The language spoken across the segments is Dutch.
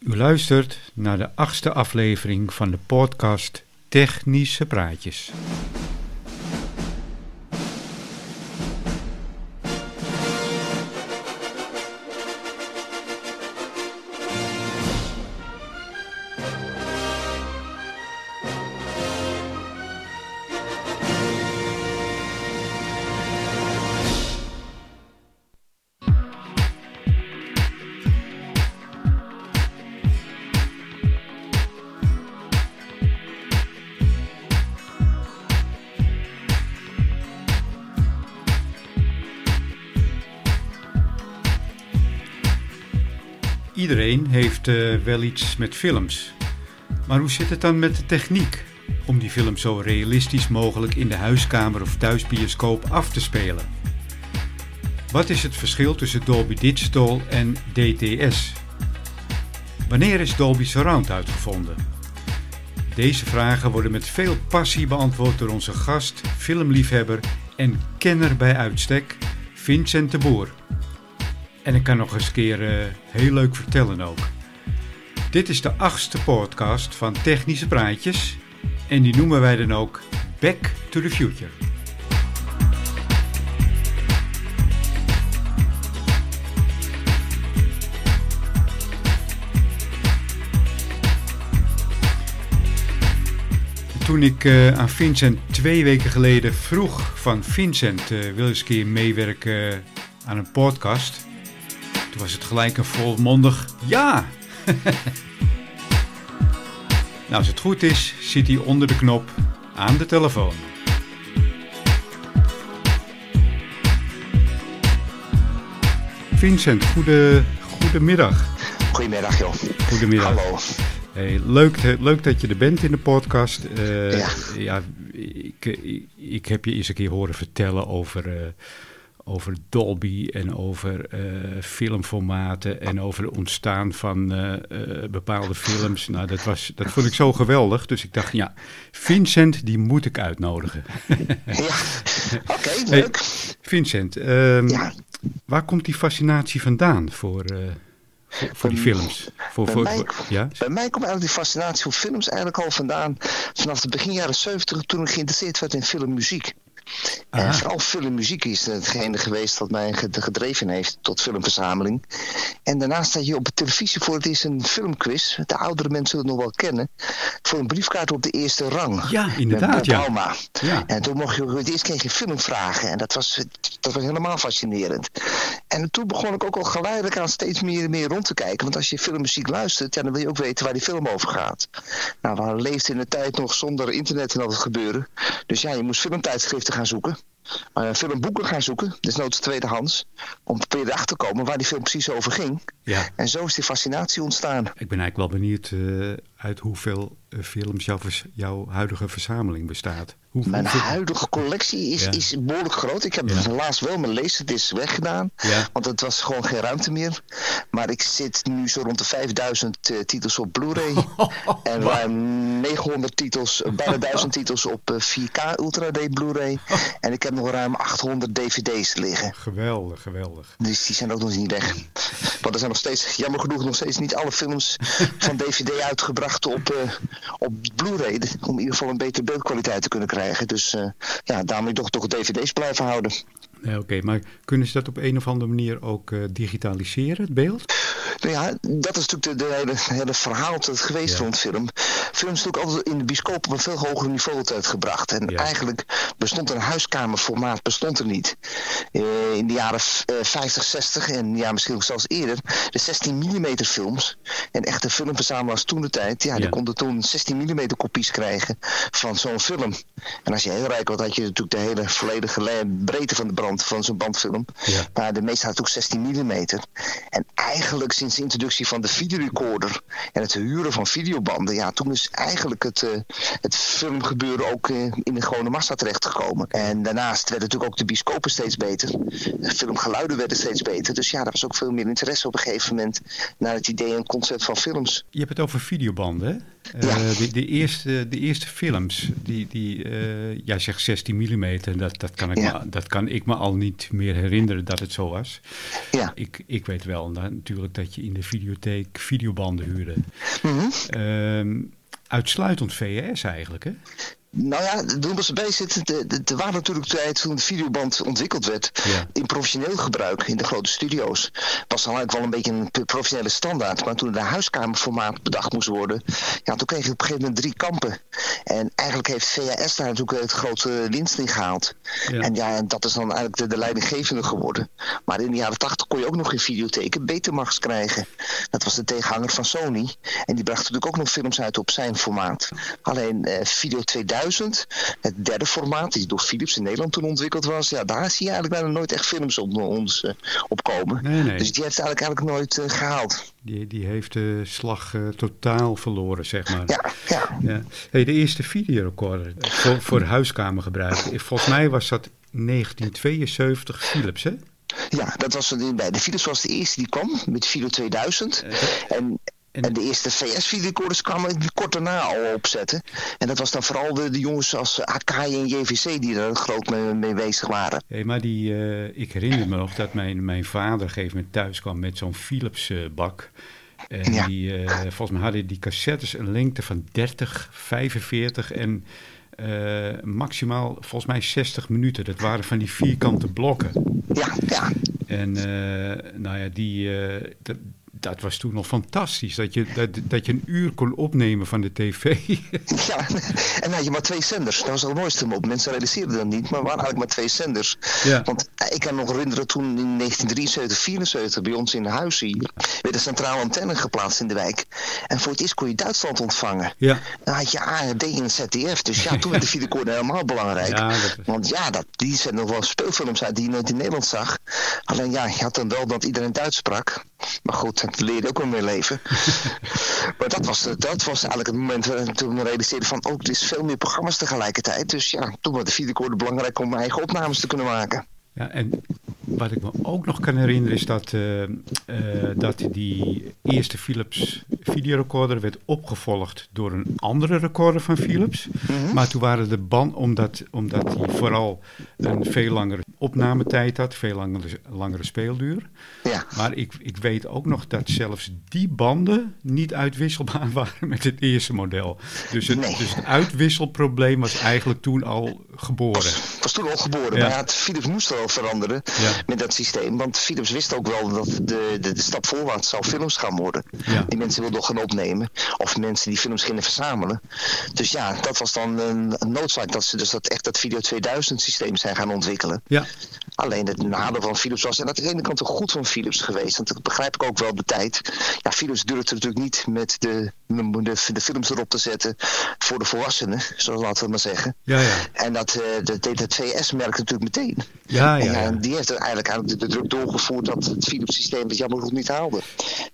U luistert naar de achtste aflevering van de podcast Technische Praatjes. Eh, wel iets met films. Maar hoe zit het dan met de techniek? Om die film zo realistisch mogelijk in de huiskamer of thuisbioscoop af te spelen. Wat is het verschil tussen Dolby Digital en DTS? Wanneer is Dolby Surround uitgevonden? Deze vragen worden met veel passie beantwoord door onze gast, filmliefhebber en kenner bij uitstek, Vincent de Boer. En ik kan nog eens een keer uh, heel leuk vertellen ook. Dit is de achtste podcast van Technische Praatjes en die noemen wij dan ook Back to the Future. Toen ik uh, aan Vincent twee weken geleden vroeg van Vincent, uh, wil eens een keer meewerken aan een podcast... Toen was het gelijk een volmondig ja. nou, als het goed is, zit hij onder de knop aan de telefoon. Vincent, goede, goedemiddag. Goedemiddag joh. Goedemiddag. Hallo. Hey, leuk, leuk dat je er bent in de podcast. Uh, ja. ja ik, ik, ik, heb je eens een keer horen vertellen over... Uh, over Dolby en over uh, filmformaten en over het ontstaan van uh, uh, bepaalde films. Nou, dat, was, dat vond ik zo geweldig. Dus ik dacht, ja, Vincent, die moet ik uitnodigen. ja, oké, okay, leuk. Hey, Vincent, um, ja. waar komt die fascinatie vandaan voor, voor, voor die films? Voor, bij, voor, mij, ja? bij mij komt eigenlijk die fascinatie voor films eigenlijk al vandaan vanaf de begin jaren 70 toen ik geïnteresseerd werd in filmmuziek. Ah. En vooral filmmuziek is hetgene geweest wat mij gedreven heeft tot filmverzameling. En daarnaast had je op de televisie voor het eerst een filmquiz. De oudere mensen zullen het nog wel kennen. Voor een briefkaart op de eerste rang. Ja, inderdaad. Ja. Ja. En toen mocht je het eerst kreeg je filmvragen. En dat was, dat was helemaal fascinerend. En toen begon ik ook al geleidelijk aan steeds meer en meer rond te kijken. Want als je filmmuziek luistert, ja, dan wil je ook weten waar die film over gaat. Nou, we leefden in de tijd nog zonder internet en al het gebeuren. Dus ja, je moest filmtijdschriften gaan zoeken. Uh, filmboeken gaan zoeken, desnoods tweedehands, om te proberen erachter te komen waar die film precies over ging. Ja. En zo is die fascinatie ontstaan. Ik ben eigenlijk wel benieuwd uh, uit hoeveel uh, films jouw, jouw, huidige verzameling bestaat. Hoe, mijn huidige collectie is, Ja. is behoorlijk groot. Ik heb Ja. helaas wel mijn laserdisc weggedaan, Ja. want het was gewoon geen ruimte meer. Maar ik zit nu zo rond de 5000 uh, titels op Blu-ray en ruim 900 titels, uh, bijna 1000 titels op uh, 4K Ultra HD Blu-ray. En ik heb nog ruim 800 dvd's liggen. Geweldig, geweldig. Dus die zijn ook nog niet weg. Want er zijn nog steeds, jammer genoeg, nog steeds niet alle films van DVD uitgebracht op, uh, op Blu-ray. Om in ieder geval een betere beeldkwaliteit te kunnen krijgen. Dus uh, ja, ik toch, toch dvd's blijven houden. Oké, okay, maar kunnen ze dat op een of andere manier ook uh, digitaliseren, het beeld? Nou ja, dat is natuurlijk de, de hele, hele verhaal dat het geweest ja. rond film. Film is natuurlijk altijd in de bioscoop op een veel hoger niveau uitgebracht. En Ja. eigenlijk bestond een huiskamerformaat bestond er niet. Uh, in de jaren uh, 50, 60 en ja, misschien ook zelfs eerder. De 16 mm films. En echte filmverzamelaars toen de tijd, ja, die Ja. konden toen 16 mm kopies krijgen van zo'n film. En als je heel rijk was, had je natuurlijk de hele volledige le- breedte van de brand van zo'n bandfilm. Ja. Maar de meeste hadden ook 16 mm. En eigenlijk sinds de introductie van de videorecorder en het huren van videobanden, ja, toen is eigenlijk het, het filmgebeuren ook in de gewone massa terechtgekomen. En daarnaast werden natuurlijk ook de bioscopen steeds beter. De filmgeluiden werden steeds beter. Dus ja, er was ook veel meer interesse op een gegeven moment naar het idee en concept van films. Je hebt het over videobanden, hè? Ja. de, de, eerste, de eerste films, die, die jij zegt 16 mm, dat, dat, kan ik me, dat kan ik me al niet meer herinneren dat het zo was. Ja. Ik, ik weet wel natuurlijk dat je in de videotheek videobanden huurde. Mm uitsluitend VHS eigenlijk, hè? Nou ja, de bij zit. Er waren natuurlijk tijd toen de videoband ontwikkeld werd. in professioneel gebruik in de grote studio's. was dan eigenlijk wel een beetje een professionele standaard. Maar toen de huiskamerformaat bedacht moest worden. ja, toen kreeg je op een gegeven moment drie kampen. En eigenlijk heeft VHS daar natuurlijk het grote winst in gehaald. Ja. En ja, dat is dan eigenlijk de, de, leidinggevende geworden. Maar in de jaren tachtig kon je ook nog in videotheken Betamax krijgen. Dat was de tegenhanger van Sony. En die bracht natuurlijk ook nog films uit op zijn formaat. Alleen uh, Video 2000 het derde formaat, die door Philips in Nederland toen ontwikkeld was, ja, daar zie je eigenlijk bijna nooit echt films op ons uh, opkomen. Nee, nee. Dus die heeft het eigenlijk, eigenlijk nooit uh, gehaald. Die, die heeft de slag uh, totaal verloren, zeg maar. Ja, ja. ja. Hey, de eerste videorecorder voor, voor huiskamergebruik. Volgens mij was dat 1972 Philips, hè? Ja, dat was bij. De Philips was de eerste die kwam met Video 2000. en en, de eerste VS-videocorders kwamen kort daarna al opzetten. En dat was dan vooral de, de jongens als Akai en JVC die er groot mee, mee bezig waren. Hey, maar die, uh, ik herinner me nog dat mijn, mijn vader op een gegeven moment thuis kwam met zo'n Philips uh, bak. En ja. die, uh, volgens mij hadden die cassettes een lengte van 30, 45 en maximaal volgens mij 60 minuten. Dat waren van die vierkante blokken. Ja, ja. En nou ja, die, dat, dat was toen nog fantastisch. Dat je, dat, dat je een uur kon opnemen van de tv. ja, en had je maar twee zenders. Dat was het mooiste op. Mensen realiseerden dat niet, maar waren eigenlijk maar twee zenders. Ja. Want eh, ik kan nog herinneren toen in 1973, 74 bij ons in huis hier... werd een centrale antenne geplaatst in de wijk. En voor het eerst kon je Duitsland ontvangen. Ja. Dan had je ARD en ZDF. Dus ja, toen werd de videorecorder helemaal belangrijk. Ja. Want ja, dat, die zijn nog wel speelfilms uit die je nooit in Nederland zag. Alleen ja, je had dan wel dat iedereen Duits sprak. Maar goed, het leerde ook wel meer leven. maar dat was, dat was eigenlijk het moment toen we realiseerden van... oh, er is veel meer programma's tegelijkertijd. Dus ja, toen was de videorecorder belangrijk om eigen opnames te kunnen maken. Ja, en wat ik me ook nog kan herinneren is dat, uh, dat die eerste Philips videorecorder werd opgevolgd door een andere recorder van Philips. Mhm. Maar toen waren de band, omdat, omdat die vooral een veel langere opnametijd had, veel langere, langere speelduur. Ja. Maar ik, ik weet ook nog dat zelfs die banden niet uitwisselbaar waren met het eerste model. Dus het, dus het uitwisselprobleem was eigenlijk toen al geboren. Was, was toen al geboren, ja. maar ja, Philips moest wel veranderen met dat systeem. Want Philips wist ook wel dat de, de, de stap voorwaarts zou films gaan worden. Die mensen wilden gaan opnemen. Of mensen die films gingen verzamelen. Dus ja, dat was dan een, een noodzaak dat ze dus dat echt dat Video 2000 systeem zijn gaan ontwikkelen. Ja. Alleen het nadeel van Philips was, en dat is aan de ene kant ook goed van Philips geweest, want dat begrijp ik ook wel de tijd. Ja, Philips durfde natuurlijk niet met de, de, de films erop te zetten voor de volwassenen, zoals laten we maar zeggen. Ja, ja. En dat uh, de, de, de VS merkte natuurlijk meteen. Ja, ja, ja. En die heeft eigenlijk, eigenlijk de, druk doorgevoerd dat het Philips systeem het jammer genoeg niet haalde.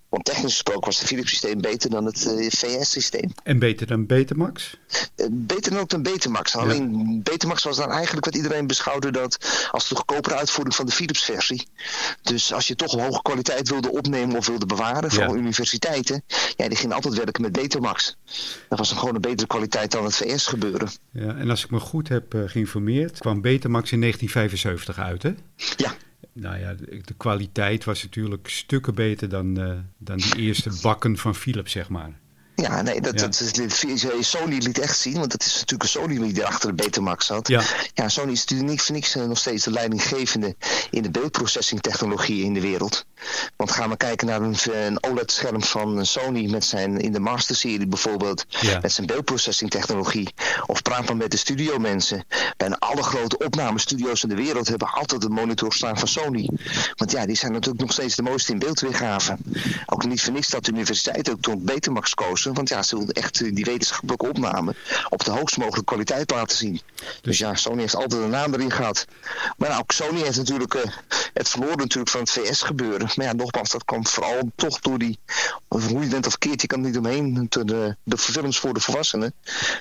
Want technisch gesproken was het Philips systeem beter dan het uh, eh, VS systeem. En beter dan Betamax? Uh, beter dan ook dan Betamax. Alleen Betamax was dan eigenlijk wat iedereen beschouwde dat als de goedkopere uitvoering van de Philips versie. Dus als je toch een hoge kwaliteit wilde opnemen of wilde bewaren voor universiteiten, ja, die gingen altijd werken met Betamax. Dat was dan gewoon een betere kwaliteit dan het VS gebeuren. Ja, en als ik me goed heb uh, geïnformeerd, kwam Betamax in 1975 uit, hè? Ja, nou ja, de, kwaliteit was natuurlijk stukken beter dan, uh, dan die eerste bakken van Philips, zeg maar. Ja, nee, dat, ja. dat, Sony liet echt zien, want het is natuurlijk een Sony die achter de Betamax zat. Ja, ja Sony is natuurlijk niks voor niks eh, nog steeds de leidinggevende in de beeldprocessing technologie in de wereld. Want gaan we kijken naar een, een OLED-scherm van Sony met zijn, in de Master-serie bijvoorbeeld, met zijn beeldprocessing technologie. Of praat maar met de studio mensen. Bijna alle grote opnamestudio's in de wereld hebben altijd een monitor staan van Sony. Want ja, die zijn natuurlijk nog steeds de mooiste in beeldweergave. Ook niet voor niks dat de universiteit ook toen Betamax koos Want ja, ze wilden echt die wetenschappelijke opname op de hoogst mogelijke kwaliteit laten zien. Dus, dus ja, Sony heeft altijd een naam erin gehad. Maar nou, Sony heeft natuurlijk het verloren natuurlijk van het VS gebeuren. Maar ja, nogmaals, dat kwam vooral toch door die, hoe je bent of keert, je kan niet omheen. De, de films voor de volwassenen,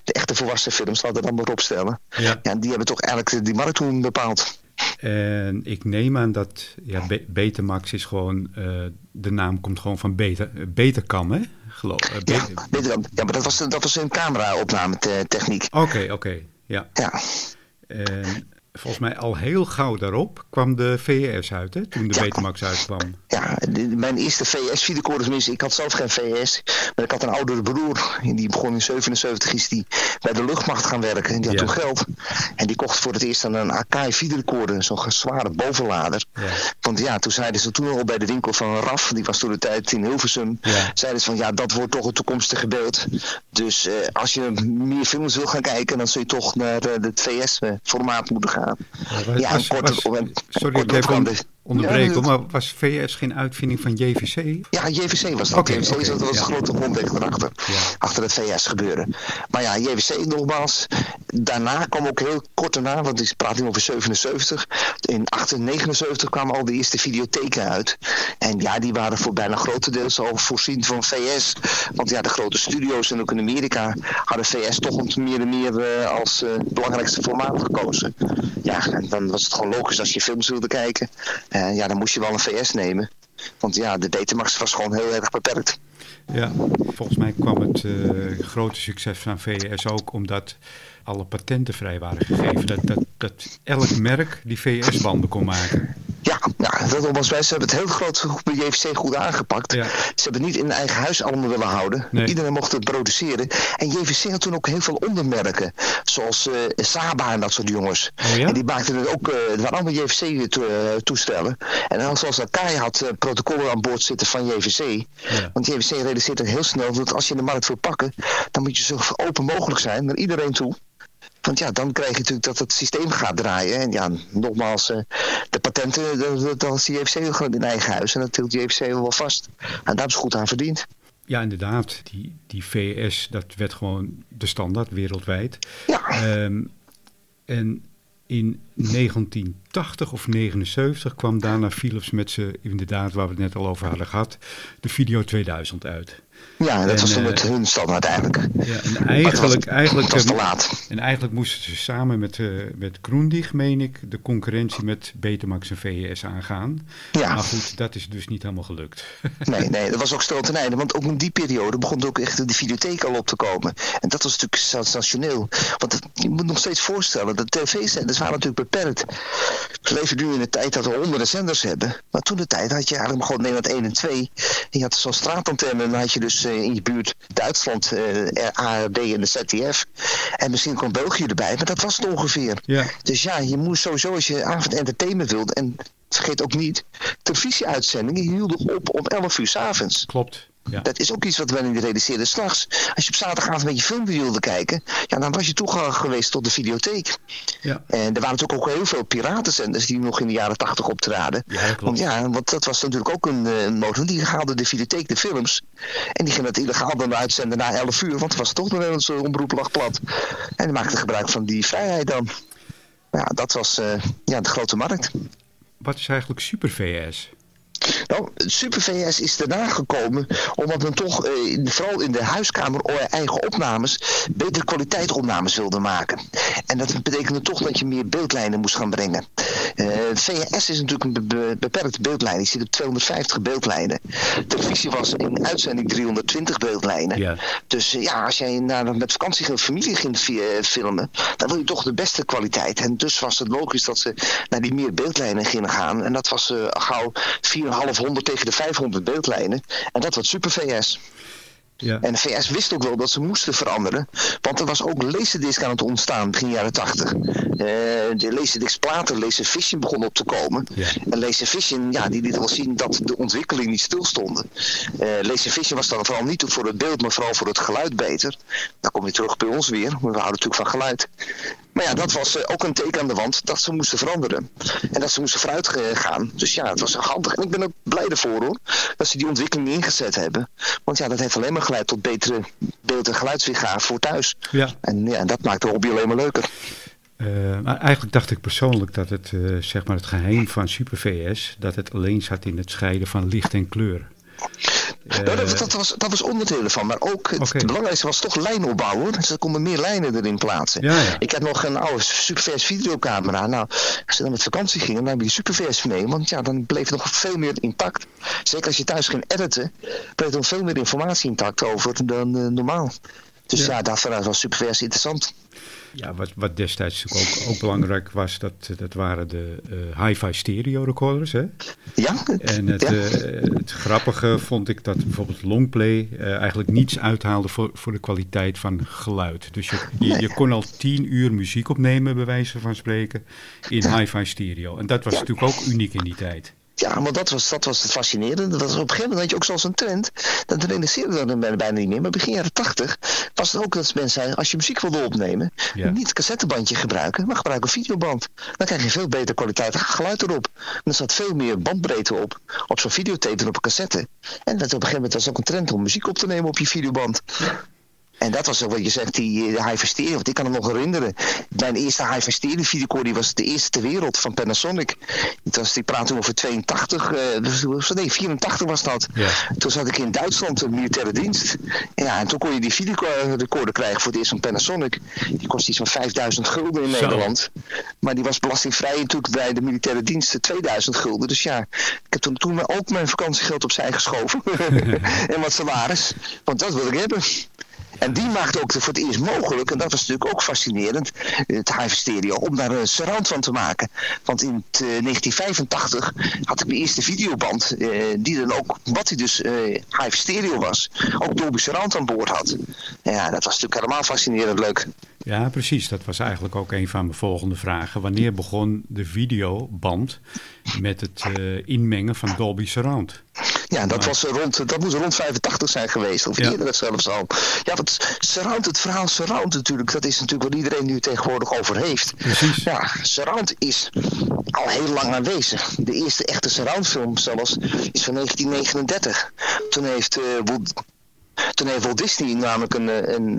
de echte volwassen films, laten we dan maar opstellen. Ja. ja, die hebben toch eigenlijk die markt toen bepaald. En ik neem aan dat ja, Betamax is gewoon, uh, de naam komt gewoon van Beta, Betacam, hè? Geloof, uh, ja, Betacam. ja, maar dat was, dat was een camera-opname techniek. Oké, oké, ja. ja. En volgens mij al heel gauw daarop kwam de VS uit, hè, toen de Betamax uitkwam. Ja, mijn eerste VS-videorecorder, tenminste, ik had zelf geen VS, maar ik had een oudere broer, die begon in 77, is die bij de luchtmacht gaan werken, en die had toen geld. En die kocht voor het eerst een Akai videorecorder, zo'n zware bovenlader. Ja. Want ja, toen zeiden ze toen al bij de winkel van Raf, die was toen de tijd in Hilversum, zeiden ze van ja, dat wordt toch het toekomstige beeld. Dus eh, als je meer films wil gaan kijken, dan zul je toch naar uh, het VS-formaat moeten gaan. Ja, was, kort, was, sorry, ik onderbreken, maar was VS geen uitvinding van JVC? Ja, JVC was dat. Okay, JVC okay, dat was ja. de grote grondweg erachter, achter het VS gebeuren. Maar ja, JVC nogmaals, daarna kwam ook heel kort daarna, want ik praat nu over 77, in 1879 kwamen al de eerste videotheken uit. En ja, die waren voor bijna grotendeels al voorzien van VS. Want ja, de grote studio's en ook in Amerika hadden VS toch meer en meer uh, als uh, belangrijkste formaat gekozen. Ja, en dan was het gewoon logisch als je films wilde kijken. Uh, ja, dan moest je wel een VS nemen. Want ja, de Betamax was gewoon heel erg beperkt. Ja, volgens mij kwam het uh, grote succes van VS ook omdat alle patenten vrij waren gegeven. Dat, dat, dat elk merk die VS-banden kon maken. Ja, nou, dat was wij. Ze hebben het heel groot bij JVC goed aangepakt. Ze hebben niet in eigen huis allemaal willen houden. Iedereen mocht het produceren. En JVC had toen ook heel veel ondermerken. Zoals uh, Saba en dat soort jongens. Oh ja? En die maakten het ook, uh, het waren allemaal JVC-toestellen. En dan zoals Akai had uh, protocollen aan boord zitten van JVC. Ja. Want JVC realiseert heel snel dat als je de markt wil pakken, dan moet je zo open mogelijk zijn naar iedereen toe. Want ja, dan krijg je natuurlijk dat het systeem gaat draaien. En ja, nogmaals, uh, de patenten, dat is de JFC gewoon in eigen huis. En dat tilt de JFC wel vast. En daar hebben ze goed aan verdiend. Ja, inderdaad. Die, die VS, dat werd gewoon de standaard wereldwijd. Ja. Um, en in 1980 of 79 kwam daarna Philips met ze, inderdaad, waar we het net al over hadden gehad, de Video 2000 uit. Ja, dat was toen met hun standaard eigenlijk. Ja, en eigenlijk, eigenlijk, was te laat. En eigenlijk moesten ze samen met, uh, met Grundig, meen ik, de concurrentie met Betamax en VS aangaan. Ja. Maar goed, dat is dus niet helemaal gelukt. Nee, nee, dat was ook stil ten einde. Want ook in die periode begon ook echt de videotheek al op te komen. En dat was natuurlijk sensationeel. Want je moet nog steeds voorstellen, de tv-zenders waren natuurlijk beperkt. We leven nu in de tijd dat we honderden zenders hebben. Maar toen de tijd had je eigenlijk gewoon Nederland 1 en 2. En je had zo'n straatantenne en dan had je dus eh, in je buurt Duitsland, uh, ARD en de ZDF. En misschien kwam België erbij, maar dat was het ongeveer. Ja. Dus ja, je moest sowieso als je avond entertainment wilde. En vergeet ook niet, televisieuitzendingen hielden op om 11 uur s avonds. Klopt. Ja. Dat is ook iets wat we niet realiseerden. S'nachts, als je op zaterdagavond een beetje film wilde kijken, ja, dan was je toegang geweest tot de videotheek. Ja. En er waren natuurlijk ook heel veel piratenzenders die nog in de jaren tachtig optraden. Ja, want ja, want dat was natuurlijk ook een, eh, een motor. Die haalde de videotheek de films. En die gingen het illegaal dan uitzenden na 11 uur, want het was toch nog wel eens omroep lag plat. En die maakte gebruik van die vrijheid dan. Ja, dat was uh, ja, de grote markt. Wat is eigenlijk Super VS? Nou, Super VS is daarna gekomen omdat men toch, eh, vooral in de huiskamer eh, eigen opnames, betere kwaliteit opnames wilde maken. En dat betekende toch dat je meer beeldlijnen moest gaan brengen. Eh, VS is natuurlijk een beperkt beperkte beeldlijn. Die zit op 250 beeldlijnen. Televisie was in uitzending 320 beeldlijnen. Dus eh, ja, als jij met vakantie en familie ging eh, filmen, dan wil je toch de beste kwaliteit. En dus was het logisch dat ze naar die meer beeldlijnen gingen gaan. En dat was gauw 4,5 half 100 tegen de 500 beeldlijnen. En dat was super VS. Ja. En de VS wist ook wel dat ze moesten veranderen. Want er was ook laserdisc aan het ontstaan begin jaren 80. Uh, eh, de laserdisc platen, laservision begon op te komen. Ja. En laservision, ja, die liet wel zien dat de ontwikkeling niet stilstond. Uh, eh, laservision was dan vooral niet voor het beeld, maar vooral voor het geluid beter. Dan kom je terug bij ons weer. We houden natuurlijk van geluid. Maar ja, dat was ook een teken aan de wand dat ze moesten veranderen. En dat ze moesten vooruit gaan. Dus ja, het was handig. En ik ben ook blij ervoor hoor. Dat ze die ontwikkeling ingezet hebben. Want ja, dat heeft alleen maar geleid tot betere beeld- en geluidsweergave voor thuis. Ja. En ja, dat maakt de hobby alleen maar leuker. Uh, maar eigenlijk dacht ik persoonlijk dat het, uh, zeg maar het geheim van Super VS, dat het alleen zat in het scheiden van licht en kleur. Uh, nou, dat, dat, was, dat was onderdeel ervan, maar ook het, okay. belangrijkste was toch lijnopbouw hoor. Dus er konden meer lijnen erin plaatsen. Ja, ja. Ik had nog een oude Supervers videocamera. Nou, als je dan met vakantie ging, dan heb je Supervers mee, want ja, dan bleef nog veel meer intact. Zeker als je thuis ging editen, bleef er nog veel meer informatie intact over dan normaal. Dus ja, ja dat was Supervers interessant. Ja, wat, wat destijds natuurlijk ook, ook belangrijk was, dat, dat waren de uh, hi-fi stereo recorders. Hè? Ja. En het, uh, het grappige vond ik dat bijvoorbeeld longplay uh, eigenlijk niets uithaalde voor, voor de kwaliteit van geluid. Dus je, je, je, kon al tien uur muziek opnemen, bij wijze van spreken, in hi-fi stereo. En dat was natuurlijk ook uniek in die tijd. Ja, maar dat was, dat was het fascinerende. Dat was op een gegeven moment had je ook zoals een trend. Dat realiseerde dan bijna niet meer. Maar begin jaren tachtig was het ook dat mensen zeiden... als je muziek wilde opnemen, niet een cassettebandje gebruiken... maar gebruik een videoband. Dan krijg je veel betere kwaliteit geluid erop. En er zat veel meer bandbreedte op. Op zo'n videotape dan op een cassette. En dat op een gegeven moment was ook een trend om muziek op te nemen op je videoband. Ja. En dat was wat je zegt, die uh, high stereo. Want ik kan me nog herinneren. Mijn eerste high stereo videocore die was de eerste ter wereld van Panasonic. Het was, die praten over 82, uh, nee 84 was dat. Ja. Toen zat ik in Duitsland een militaire dienst. En, ja, en toen kon je die videorecorder krijgen voor het eerst van Panasonic. Die kostte iets van 5000 gulden in Zo. Nederland. Maar die was belastingvrij natuurlijk bij de militaire diensten 2000 gulden. Dus ja, ik heb toen, toen ook mijn vakantiegeld opzij geschoven. en wat salaris. Want dat wil ik hebben. En die maakte ook voor het eerst mogelijk, en dat was natuurlijk ook fascinerend, het Hive Stereo, om daar een surround van te maken. Want in 1985 had ik mijn eerste videoband, eh, die dan ook, wat hij dus eh, Hive Stereo was, ook Dolby Surround aan boord had. Ja, dat was natuurlijk helemaal fascinerend leuk. Ja, precies. Dat was eigenlijk ook een van mijn volgende vragen. Wanneer begon de videoband met het uh, inmengen van Dolby Surround? Ja, dat, was rond, dat moest rond 85 zijn geweest, of ja. eerder zelfs al. Ja, want surround, het verhaal surround natuurlijk, dat is natuurlijk wat iedereen nu tegenwoordig over heeft. Precies. Ja, surround is al heel lang aanwezig. De eerste echte surroundfilm zelfs is van 1939. Toen heeft uh, toen heeft Walt Disney namelijk een, een, een,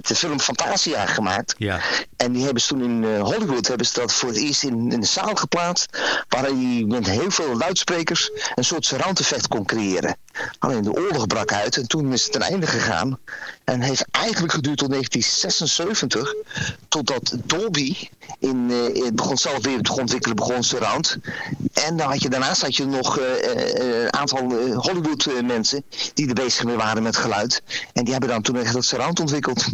de film Fantasia gemaakt. Ja. En die hebben ze toen in Hollywood hebben ze dat voor het eerst in, in de zaal geplaatst. Waar hij met heel veel luidsprekers een soort surround effect kon creëren. Alleen de oorlog brak uit en toen is het ten einde gegaan. En heeft eigenlijk geduurd tot 1976. Totdat Dolby in, uh, begon zelf weer te ontwikkelen, begon surround. En dan had je, daarnaast had je nog uh, een aantal Hollywood mensen die er bezig mee waren met geluid. En die hebben dan toen echt dat surround ontwikkeld.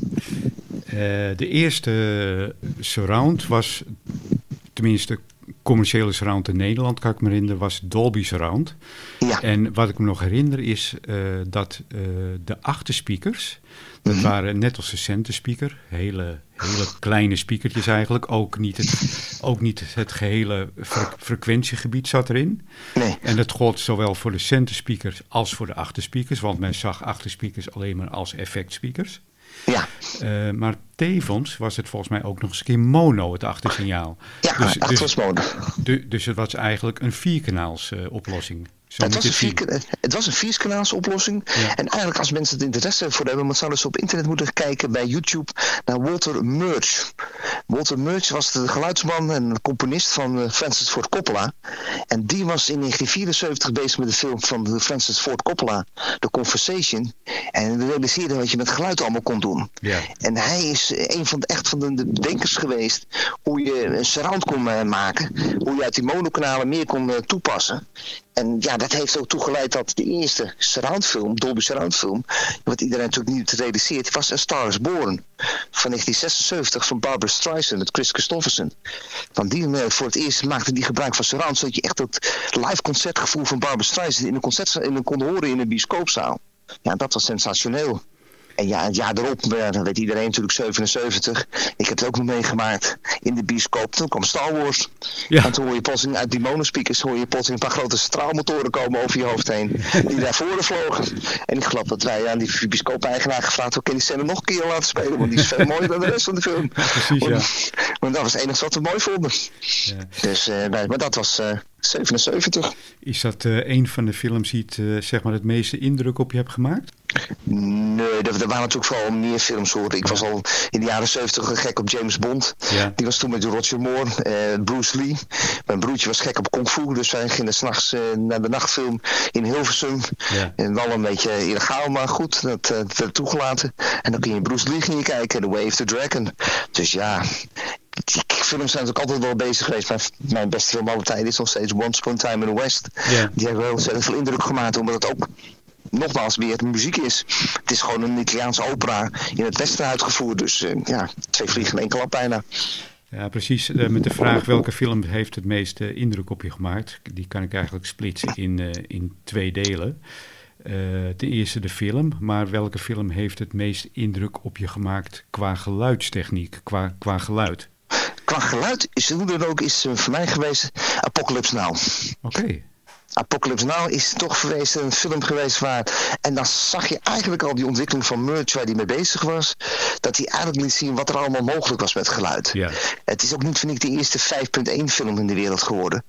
de eerste surround was, tenminste commerciële surround in Nederland, kan ik me herinneren, was Dolby Surround. Ja. En wat ik me nog herinner is uh, dat uh, de achterspeakers, dat -hmm. waren net als de centerspeaker, hele, hele kleine speakertjes eigenlijk. Ook niet het, ook niet het gehele fre frequentiegebied zat erin. Nee. En dat gold zowel voor de centerspeakers als voor de achterspeakers, want men zag achterspeakers alleen maar als effectspeakers. Ja. Uh, maar tevens was het volgens mij ook nog eens een keer mono, het achtersignaal. Ja, dus, het dus, was mono. Du dus het was eigenlijk een vierkanaals uh, oplossing. Het was, een vier, het was een vierkanaals oplossing. Ja. En eigenlijk als mensen het interesse voor hebben, zouden ze op internet moeten kijken bij YouTube naar Walter Murch. Walter Murch was de geluidsman en componist van uh, Francis Ford Coppola. En die was in 1974 bezig met de film van Francis Ford Coppola, The Conversation. En realiseerde wat je met geluid allemaal kon doen. Ja. En hij is een van de, echt van de bedenkers geweest hoe je een surround kon uh, maken. Hoe je uit die monokanalen meer kon uh, toepassen. En ja, dat heeft ook toegeleid dat de eerste surroundfilm, Dolby Surroundfilm, wat iedereen natuurlijk niet realiseert, was A Star is Born van 1976 van Barbara Streisand met Chris Christofferson. Van die voor het eerst maakte die gebruik van surround, zodat je echt het live concertgevoel van Barbara Streisand in een concert in een kon horen in een bioscoopzaal. Ja, dat was sensationeel. En ja, het jaar erop, dan weet iedereen natuurlijk 77. Ik heb het ook nog meegemaakt in de bioscoop. Toen kwam Star Wars. Ja. En toen hoor je plotseling uit die monospeakers hoor je plotseling een paar grote straalmotoren komen over je hoofd heen. Die daar voren vlogen. En ik geloof dat wij aan die bioscoop-eigenaar gevraagd hebben, die scène nog een keer laten spelen? Want die is veel mooier dan de rest van de film. Ja, precies, ja. Want, dat was het enige wat we mooi vonden. Ja. Dus, uh, maar dat was... Uh, 77. Is dat uh, een van de films die het, uh, zeg maar het meeste indruk op je hebt gemaakt? Nee, er, er waren natuurlijk vooral meer films hoor. Ik was al in de jaren 70 gek op James Bond. Ja. Die was toen met Roger Moore, uh, Bruce Lee. Mijn broertje was gek op Kung Fu, dus wij gingen s'nachts uh, naar de nachtfilm in Hilversum. Ja. En wel een beetje illegaal, maar goed, dat, dat werd toegelaten. En dan kun je Bruce Lee gaan kijken, The Way of the Dragon. Dus ja, die films zijn ook altijd wel bezig geweest. Mijn, mijn beste film alle tijden is nog steeds Once Upon a Time in the West. Yeah. Die hebben wel ontzettend veel indruk gemaakt, omdat het ook nogmaals weer muziek is. Het is gewoon een Italiaanse opera in het westen uitgevoerd. Dus uh, ja, twee vliegen in één klap bijna. Ja, precies. Uh, met de vraag welke film heeft het meeste indruk op je gemaakt, die kan ik eigenlijk splitsen in, uh, in twee delen. ten eerste de film, maar welke film heeft het meest indruk op je gemaakt qua geluidstechniek, qua, qua geluid? Qua geluid is hoe dan ook is voor mij geweest Apocalypse Now. Oké. Apocalypse Now is toch geweest een film geweest waar... En dan zag je eigenlijk al die ontwikkeling van Merch waar hij mee bezig was. Dat hij eigenlijk liet zien wat er allemaal mogelijk was met geluid. Ja. Het is ook niet, vind ik, de eerste 5.1 film in de wereld geworden.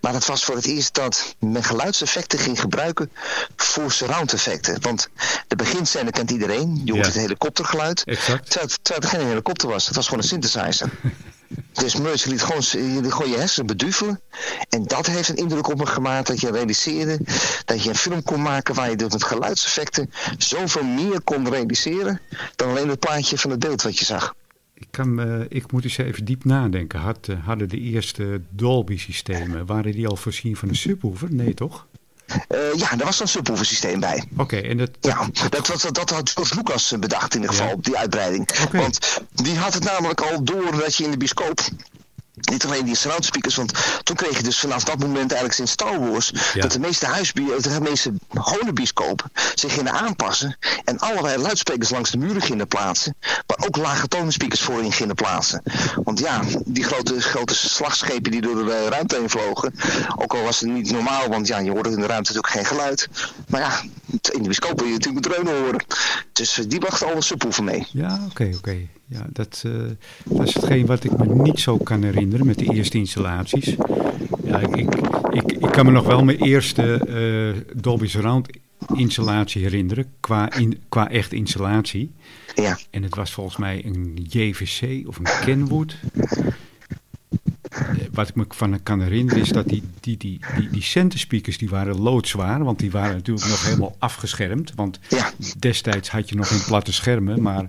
Maar het was voor het eerst dat men geluidseffecten ging gebruiken voor surround effecten. Want de beginscène kent iedereen. Je hoort het helikoptergeluid. Exact. Terwijl, terwijl het geen helikopter was. Het was gewoon een synthesizer. Dus Merch liet gewoon, gewoon je hersenen beduvelen. En dat heeft een indruk op me gemaakt dat je realiseerde dat je een film kon maken waar je door met geluidseffecten zoveel meer kon realiseren dan alleen het plaatje van het beeld wat je zag. Ik, kan, uh, ik moet eens even diep nadenken. Uh, hadden de eerste Dolby-systemen, waren die al voorzien van een subwoofer? Nee, toch? Uh, ja, daar was een subwoofer systeem bij. Oké, en dat... Ja, dat, dat, dat had George Lucas bedacht in ieder geval, ja. die uitbreiding. Okay. Want die had het namelijk al door dat je in de bioscoop niet alleen die surround speakers, want toen kreeg je dus vanaf dat moment eigenlijk sinds Star Wars dat de meeste huisbier, de meeste gewone bioscopen zich gingen aanpassen en allerlei luidsprekers langs de muren gingen plaatsen, maar ook lage tonenspeakers voorin gingen plaatsen. Want ja, die grote, grote slagschepen die door de ruimte heen vlogen, ook al was het niet normaal, want ja, je hoorde in de ruimte natuurlijk geen geluid. Maar ja, in de bioscoop wil je natuurlijk dreunen horen. Dus die bracht alle subwoofer mee. Ja, oké, okay, oké. Okay ja dat, uh, dat is hetgeen wat ik me niet zo kan herinneren met de eerste installaties. Ja, ik, ik, ik, ik kan me nog wel mijn eerste uh, Dolby Surround installatie herinneren, qua, in, qua echt installatie. Ja. En het was volgens mij een JVC of een Kenwood. Eh, wat ik me van kan herinneren is dat die, die, die, die, die centerspeakers die waren loodzwaar. Want die waren natuurlijk nog helemaal afgeschermd. Want ja. destijds had je nog geen platte schermen, maar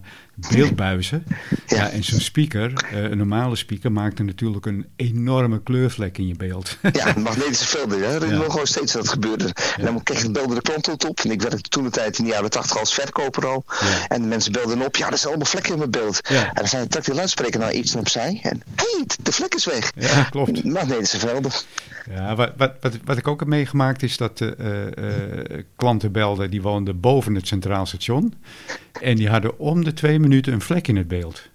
beeldbuizen. Ja. ja en zo'n speaker, uh, een normale speaker, maakte natuurlijk een enorme kleurvlek in je beeld. Ja, magnetische velden. Hè? Er ja. nog gewoon steeds dat gebeurde. En dan kreeg ik belde de klant op. En ik werkte toen de tijd in de jaren 80 als verkoper al. En de mensen belden op. Ja, er zijn allemaal vlekken in mijn beeld. En dan zei de luidspreker nou iets opzij. En hé, hey, de vlek is weg. Ja, klopt. Magnetische velden. Ja, wat, wat, wat, wat, ik ook heb meegemaakt is dat uh, uh, klanten belden die woonden boven het Centraal Station. En die hadden om de twee minuten een vlek in het beeld.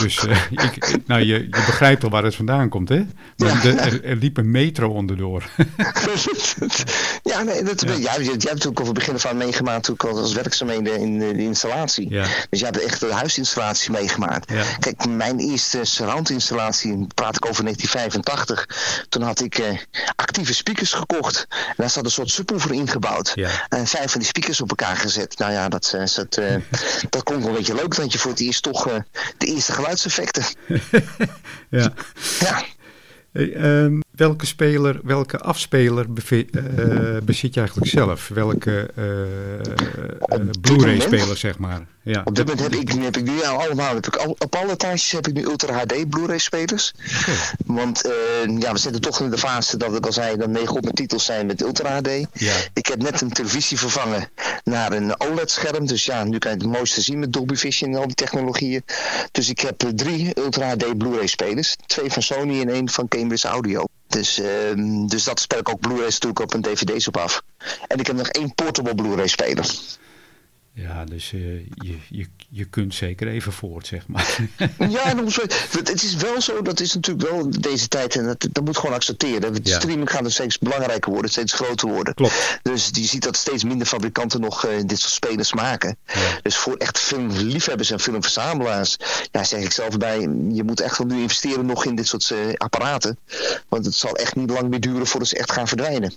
Dus uh, ik, nou, je, je begrijpt al waar het vandaan komt, hè? Maar de, er, er, liep een metro onderdoor. ja, nee, dat, ja. Je, je, hebt ook al van begin van meegemaakt ook als werkzaamheden in de, de installatie. Ja. Dus je hebt echt de huisinstallatie meegemaakt. Ja. Kijk, mijn eerste surround-installatie, praat ik over 1985. Toen had ik uh, actieve speakers gekocht. En daar zat een soort subwoofer ingebouwd. En vijf van die speakers op elkaar gezet. Nou ja, dat, dat, uh, dat wel een beetje leuk dat je voor het eerst toch de eerste geluidseffecten. ja. ja. Hey, um, welke speler, welke afspeler uh, bezit je eigenlijk zelf? Welke uh, uh, Blu-ray-speler, zeg maar? Ja. Op dit moment heb ik, heb ik nu allemaal, heb ik al, op alle taartjes heb ik nu Ultra HD Blu-ray-spelers. Okay. Want ja, we zitten toch in de fase dat ik al zei, dat 900 titels zijn met Ultra HD. Ja. Ik heb net een televisie vervangen naar een OLED-scherm. Dus ja, nu kan je het mooiste zien met Dolby Vision en al die technologieën. Dus ik heb drie Ultra HD Blu-ray-spelers. Twee van Sony en één van Cambridge Audio. Dus, uh, dus dat spel ik ook Blu-rays natuurlijk op en dvd's op af. En ik heb nog één portable Blu-ray speler. Ja, dus uh, je, je, je kunt zeker even voort, zeg maar. ja, het is wel zo, dat is natuurlijk wel deze tijd, en dat, dat moet gewoon accepteren. De streaming gaat er steeds belangrijker worden, steeds groter worden. Klopt. Dus je ziet dat steeds minder fabrikanten nog uh, dit soort spelers maken. Dus voor echt filmliefhebbers en filmverzamelaars, ja, zeg ik zelf bij, je moet echt wel nu investeren nog in dit soort uh, apparaten. Want het zal echt niet lang meer duren voordat ze echt gaan verdwijnen.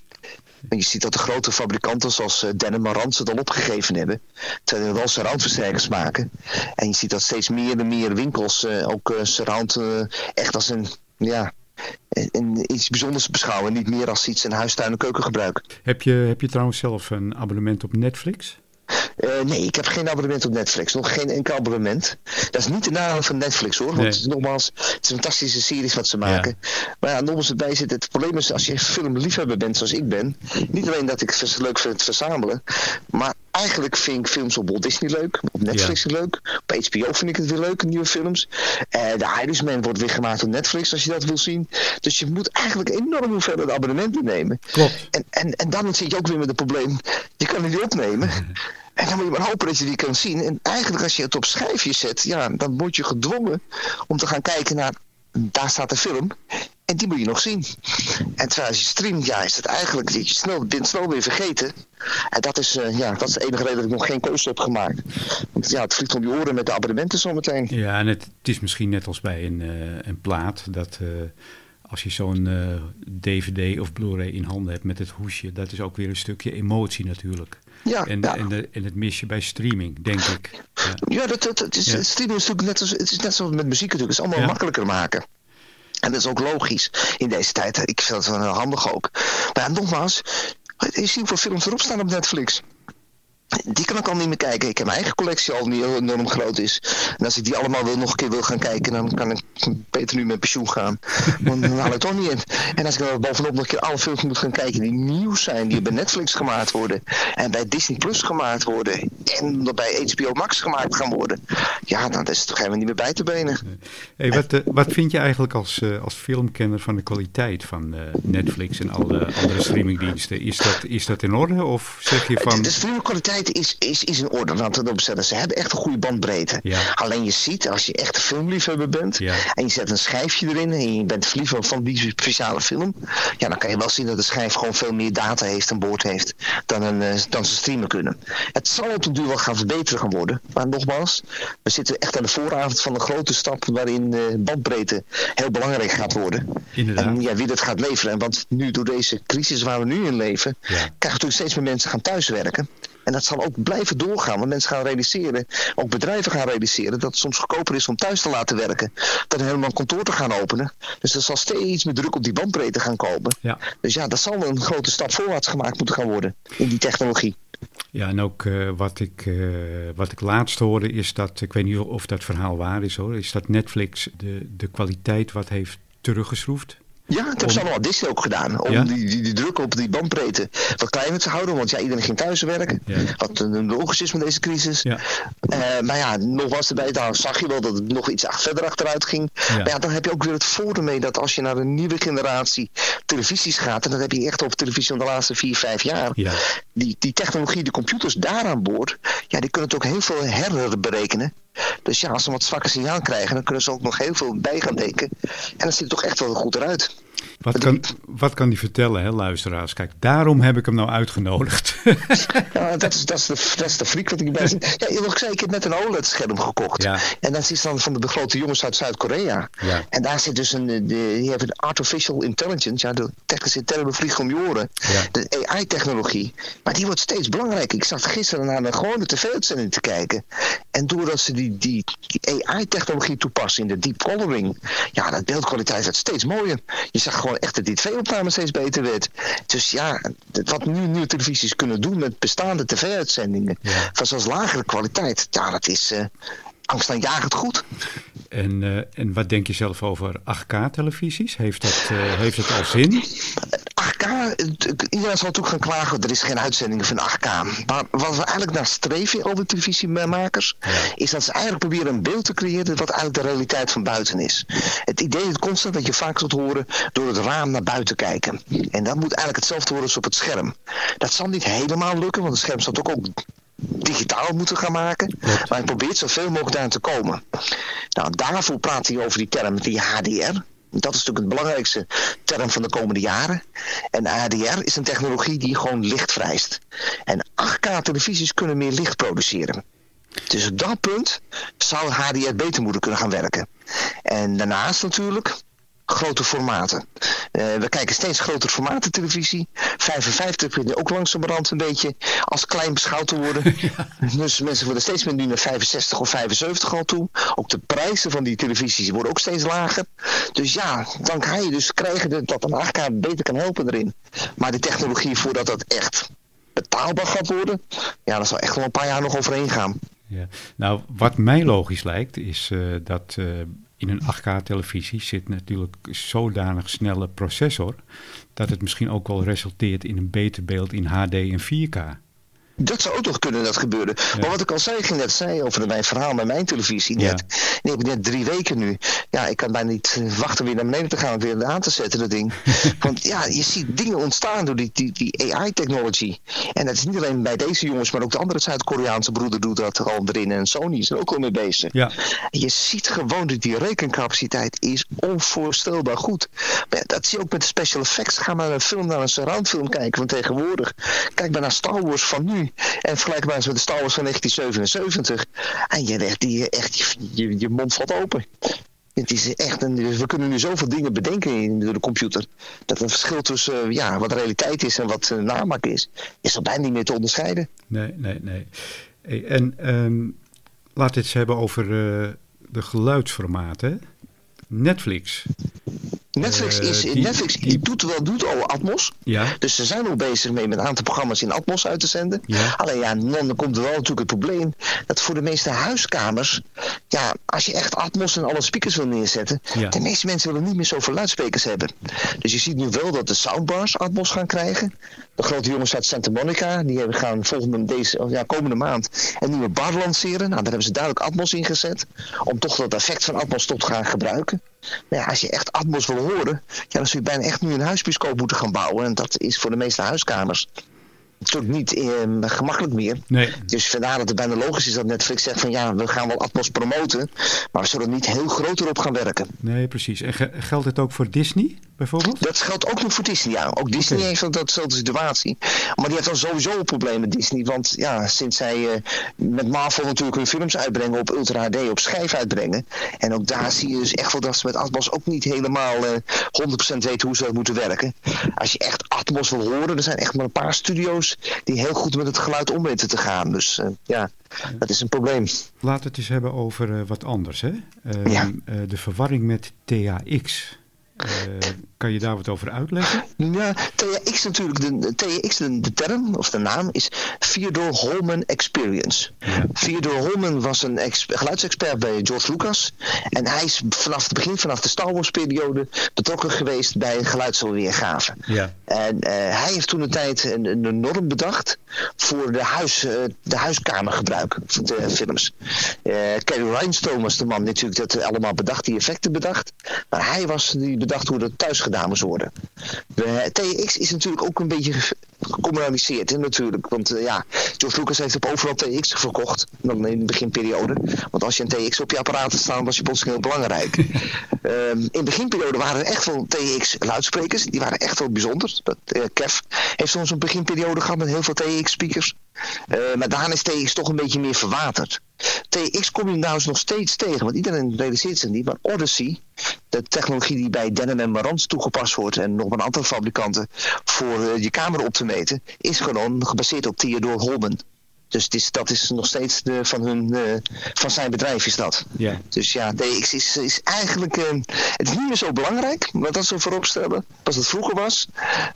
En je ziet dat de grote fabrikanten zoals uh, Denon en Rand het al opgegeven hebben. Terwijl ze wel surroundversterkers maken. En je ziet dat steeds meer en meer winkels uh, ook uh, surround echt als een, ja, iets bijzonders beschouwen. Niet meer als iets in huistuin en keuken gebruiken. Heb je, heb je trouwens zelf een abonnement op Netflix? Uh, nee, ik heb geen abonnement op Netflix. Nog geen enkel abonnement. Dat is niet de nadeel van Netflix hoor. Want nee. het is nogmaals, het is een fantastische series wat ze maken. Ja. Maar ja, nogmaals erbij zit, het probleem is als je filmliefhebber bent zoals ik ben. Niet alleen dat ik het leuk vind het verzamelen. Maar eigenlijk vind ik films op Walt Disney leuk. Op Netflix ja. leuk. Op HBO vind ik het weer leuk, nieuwe films. Uh, de Irishman wordt weer gemaakt op Netflix als je dat wil zien. Dus je moet eigenlijk enorm hoeveelheid abonnementen nemen. Klopt. En, en, en dan zit je ook weer met het probleem, je kan het niet opnemen. En dan moet je maar hopen dat je die kan zien. En eigenlijk als je het op schijfje zet, ja, dan word je gedwongen om te gaan kijken naar, daar staat de film. En die moet je nog zien. En terwijl je streamt, ja, is het eigenlijk, dat je snel, bent snel weer vergeten. En dat is, uh, ja, dat is de enige reden dat ik nog geen keuze heb gemaakt. Want ja, het vliegt om je oren met de abonnementen zometeen. Ja, en het, is misschien net als bij een, uh, een plaat, dat... Uh als je zo'n uh, DVD of Blu-ray in handen hebt met het hoesje, dat is ook weer een stukje emotie natuurlijk. Ja, en, ja. En, de, en het mis je bij streaming, denk ik. Ja, ja dat, dat, is, ja. streaming is natuurlijk net, als, het is net zoals met muziek natuurlijk. Het is allemaal makkelijker maken. En dat is ook logisch in deze tijd. Ik vind dat wel handig ook. Maar nogmaals, je ziet hoeveel films erop staan op Netflix die kan ik al niet meer kijken. Ik heb mijn eigen collectie al niet enorm groot is. En als ik die allemaal wil, nog een keer wil gaan kijken, dan kan ik beter nu met pensioen gaan. Want dan haal ik toch niet in. En als ik dan bovenop nog een keer alle films moet gaan kijken die nieuw zijn, die bij Netflix gemaakt worden. En bij Disney Plus gemaakt worden. En bij HBO Max gemaakt gaan worden. Ja, dan is het toch helemaal niet meer bij te benen. Hey, wat, uh, wat vind je eigenlijk als, uh, als filmkenner van de kwaliteit van uh, Netflix en alle andere streamingdiensten? Is dat, is dat in orde? Of zeg je van... De streamingkwaliteit is, is, is in orde. Want ze hebben echt een goede bandbreedte. Ja. Alleen je ziet, als je echt een filmliefhebber bent... Ja. en je zet een schijfje erin... en je bent verliefd van die speciale film... ja, dan kan je wel zien dat de schijf gewoon veel meer data heeft... aan boord heeft dan, een, dan ze streamen kunnen. Het zal op de duur wel gaan verbeteren gaan worden. Maar nogmaals, we zitten echt aan de vooravond van een grote stap... waarin uh, bandbreedte heel belangrijk gaat worden. Inderdaad. En ja, wie dat gaat leveren. Want nu door deze crisis waar we nu in leven... Ja. krijgen natuurlijk steeds meer mensen gaan thuiswerken... En dat zal ook blijven doorgaan. Want mensen gaan realiseren, ook bedrijven gaan realiseren, dat het soms goedkoper is om thuis te laten werken. Dan helemaal een kantoor te gaan openen. Dus er zal steeds meer druk op die bandbreedte gaan komen. Ja. Dus ja, dat zal een grote stap voorwaarts gemaakt moeten gaan worden in die technologie. Ja, en ook uh, wat, ik, uh, wat ik laatst hoorde is dat, ik weet niet of dat verhaal waar is hoor, is dat Netflix de, de kwaliteit wat heeft teruggeschroefd. Ja, dat hebben ze allemaal Disney ook gedaan. Om Ja? die, die, die druk op die bandbreedte wat kleiner te houden. Want ja, iedereen ging thuis werken. Ja. Wat een logisch is met deze crisis. Ja. Eh, maar ja, nog was erbij, daar zag je wel dat het nog iets verder achteruit ging. Maar ja, dan heb je ook weer het voordeel mee dat als je naar een nieuwe generatie televisies gaat, en dat heb je echt op televisie van de laatste vier, vijf jaar, Ja. die, die technologie, de computers daar aan boord, ja, die kunnen het ook heel veel herberekenen. Dus ja, als ze wat zwakke signaal krijgen, dan kunnen ze ook nog heel veel bij gaan denken. En dan ziet het toch echt wel goed eruit. Wat kan, wat kan die vertellen, hè, luisteraars? Kijk, daarom heb ik hem nou uitgenodigd. Ja, dat is, dat is, de, dat is de freak wat ik bij Ja, eerlijk gezegd, ik heb net een OLED-scherm gekocht. Ja. En dat is dan van de grote jongens uit Zuid-Korea. Ja. En daar zit dus een, de, die hebben een artificial intelligence, ja, de technische termen vliegen om je oren. Ja. De AI-technologie. Maar die wordt steeds belangrijker. Ik zat gisteren naar een gewone tv-uitzending te kijken. En doordat ze die, die, die AI-technologie toepassen in de deep coloring, ja, dat beeldkwaliteit werd steeds mooier. Je zag gewoon echt dat die tv-opname steeds beter werd. Dus ja, wat nu nieuwe televisies kunnen doen met bestaande tv-uitzendingen, Ja. van zoals lagere kwaliteit, ja, dat is uh, angstaanjagend goed. En, uh, en wat denk je zelf over 8K-televisies? Heeft, dat, uh, heeft het al zin? 8K, iedereen zal natuurlijk gaan klagen, er is geen uitzendingen van 8K. Maar wat we eigenlijk naar streven over televisiemakers, ja. is dat ze eigenlijk proberen een beeld te creëren wat eigenlijk de realiteit van buiten is. Het idee is constant dat je vaak zult horen door het raam naar buiten kijken. En dat moet eigenlijk hetzelfde worden als op het scherm. Dat zal niet helemaal lukken, want het scherm staat ook, ook digitaal moeten gaan maken. Maar hij probeert zoveel mogelijk daar te komen. Nou, daarvoor praat hij over die term, die HDR. Dat is natuurlijk het belangrijkste term van de komende jaren. En HDR is een technologie die gewoon licht vrijst. En 8K-televisies kunnen meer licht produceren. Dus op dat punt zou HDR beter moeten kunnen gaan werken. En daarnaast natuurlijk grote formaten. Uh, we kijken steeds grotere formaten televisie. 55 vindt ook langzamerhand een beetje als klein beschouwd te worden. Dus mensen worden steeds meer nu naar 65 of 75 al toe. Ook de prijzen van die televisies worden ook steeds lager. Dus ja, dan ga je dus krijgen dat een 8K beter kan helpen erin. Maar de technologie voordat dat echt betaalbaar gaat worden, ja, dat zal echt wel een paar jaar nog overheen gaan. Ja. Nou, wat mij logisch lijkt, is uh, dat uh, in een 8K-televisie zit natuurlijk zodanig snelle processor dat het misschien ook wel resulteert in een beter beeld in HD en 4K. Dat zou ook nog kunnen dat gebeuren. Maar wat ik al zei, ik ging net zei over mijn verhaal met mijn televisie net. Ja. Die heb ik net drie weken nu. Ja, ik kan bijna niet eh, wachten weer naar beneden te gaan en weer aan te zetten, dat ding. Want ja, je ziet dingen ontstaan door die, die, die AI-technology. En dat is niet alleen bij deze jongens, maar ook de andere Zuid-Koreaanse broeder doet dat al erin. En Sony is er ook al mee bezig. Ja. En je ziet gewoon dat die rekencapaciteit is onvoorstelbaar goed. Maar ja, dat zie je ook met de special effects. Ga maar een film naar een surroundfilm kijken van tegenwoordig. Kijk maar naar Star Wars van nu. En vergelijkbaar met de Star Wars van 1977. En je, die, echt, je, je mond valt open. Het is echt een, we kunnen nu zoveel dingen bedenken in, de computer. Dat het verschil tussen ja, wat realiteit is en wat uh, namaak is, is er bijna niet meer te onderscheiden. Nee, nee, nee. En um, we het hebben over uh, de geluidsformaten. Netflix. Netflix, is, uh, die, Netflix die, doet, wel, doet al Atmos. Ja. Dus ze zijn al bezig mee met een aantal programma's in Atmos uit te zenden. Ja. Alleen ja, dan komt er wel natuurlijk het probleem dat voor de meeste huiskamers, ja, als je echt Atmos en alle speakers wil neerzetten, ja. de meeste mensen willen niet meer zoveel luidsprekers hebben. Dus je ziet nu wel dat de soundbars Atmos gaan krijgen. De grote jongens uit Santa Monica, die hebben gaan volgende, deze, ja, komende maand een nieuwe bar lanceren. Nou, daar hebben ze duidelijk Atmos in gezet, om toch dat effect van Atmos tot te gaan gebruiken. Maar ja, als je echt Atmos wil horen, ja, dan zul je bijna echt nu een huisbioscoop moeten gaan bouwen. En dat is voor de meeste huiskamers natuurlijk niet eh, gemakkelijk meer. Nee. Dus vandaar dat het bijna logisch is dat Netflix zegt van ja, we gaan wel Atmos promoten, maar we zullen niet heel groot erop gaan werken. Nee, precies. En geldt het ook voor Disney bijvoorbeeld? Dat geldt ook nog voor Disney, ja. Ook Disney okay. heeft datzelfde situatie. Maar die heeft dan sowieso met Disney, want ja, sinds zij uh, met Marvel natuurlijk hun films uitbrengen op Ultra HD, op schijf uitbrengen. En ook daar zie je dus echt wel dat ze met Atmos ook niet helemaal uh, eh, 100% weten hoe ze dat moeten werken. Als je echt Atmos wil horen, er zijn echt maar een paar studio's die heel goed met het geluid om weten te gaan. Dus uh, ja, dat is een probleem. Laten we het eens hebben over uh, wat anders. Hè? Uh, ja. de verwarring met THX. Uh, kan je daar wat over uitleggen? Ja, THX natuurlijk, de, THX, de, de, term of de naam is Theodore Holman Experience. Ja. Theodore Holman was een geluidsexpert bij George Lucas. En hij is vanaf het begin, vanaf de Star Wars periode, betrokken geweest bij geluidsweergave. Ja. En uh, hij heeft toen een tijd een, een norm bedacht voor de, huis, uh, de huiskamergebruik van de films. Kerry Rhinestone was de man natuurlijk dat allemaal bedacht, die effecten bedacht. Maar hij was die bedacht hoe dat thuis gedaan moest worden. De TX is natuurlijk ook een beetje gecommunaliseerd hè, natuurlijk. Want uh, ja, George Lucas heeft op overal TX verkocht. Dan in de beginperiode. Want als je een TX op je apparaat staan, was je plotseling heel belangrijk. um, in de beginperiode waren er echt wel TX luidsprekers. Die waren echt wel bijzonder. Dat, uh, Kev heeft soms een beginperiode gehad met heel veel TX speakers. Uh, maar daarna is TX toch een beetje meer verwaterd. TX kom je nou eens nog steeds tegen, want iedereen realiseert zich niet. Maar Odyssey, de technologie die bij Denon en Marantz toegepast wordt en nog een aantal fabrikanten voor uh, je camera op te meten, is gewoon gebaseerd op Theodore Holman. Dus dat is nog steeds de, van, hun, uh, van zijn bedrijf is dat. Dus ja, DX is, is eigenlijk... Uh, het is niet meer zo belangrijk, wat dat zo vooropstellen, als het vroeger was.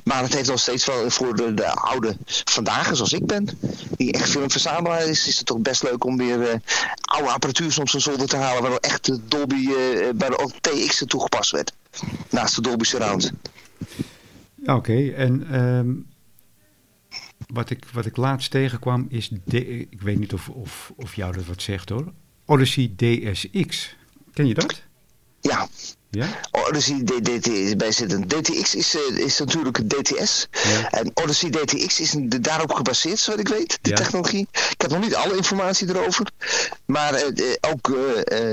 Maar het heeft nog steeds wel voor de, de oude vandaag, zoals ik ben, die echt filmverzamelaar is, is het toch best leuk om weer uh, oude apparatuur soms een zolder te halen, waar ook echt de Dolby, waar ook TX toegepast werd. Naast de Dolby Surround. Oké, okay, en... Um wat ik, wat ik laatst tegenkwam is, ik weet niet of, of, of jou dat wat zegt hoor, Odyssey DSX. Ken je dat? Ja. Ja? Odyssey DT, bij zit een DTX is, uh, is natuurlijk een DTS. Ja. En Odyssey DTX is een, daarop gebaseerd, zoals ik weet, de technologie. Ik heb nog niet alle informatie erover. Maar uh, ook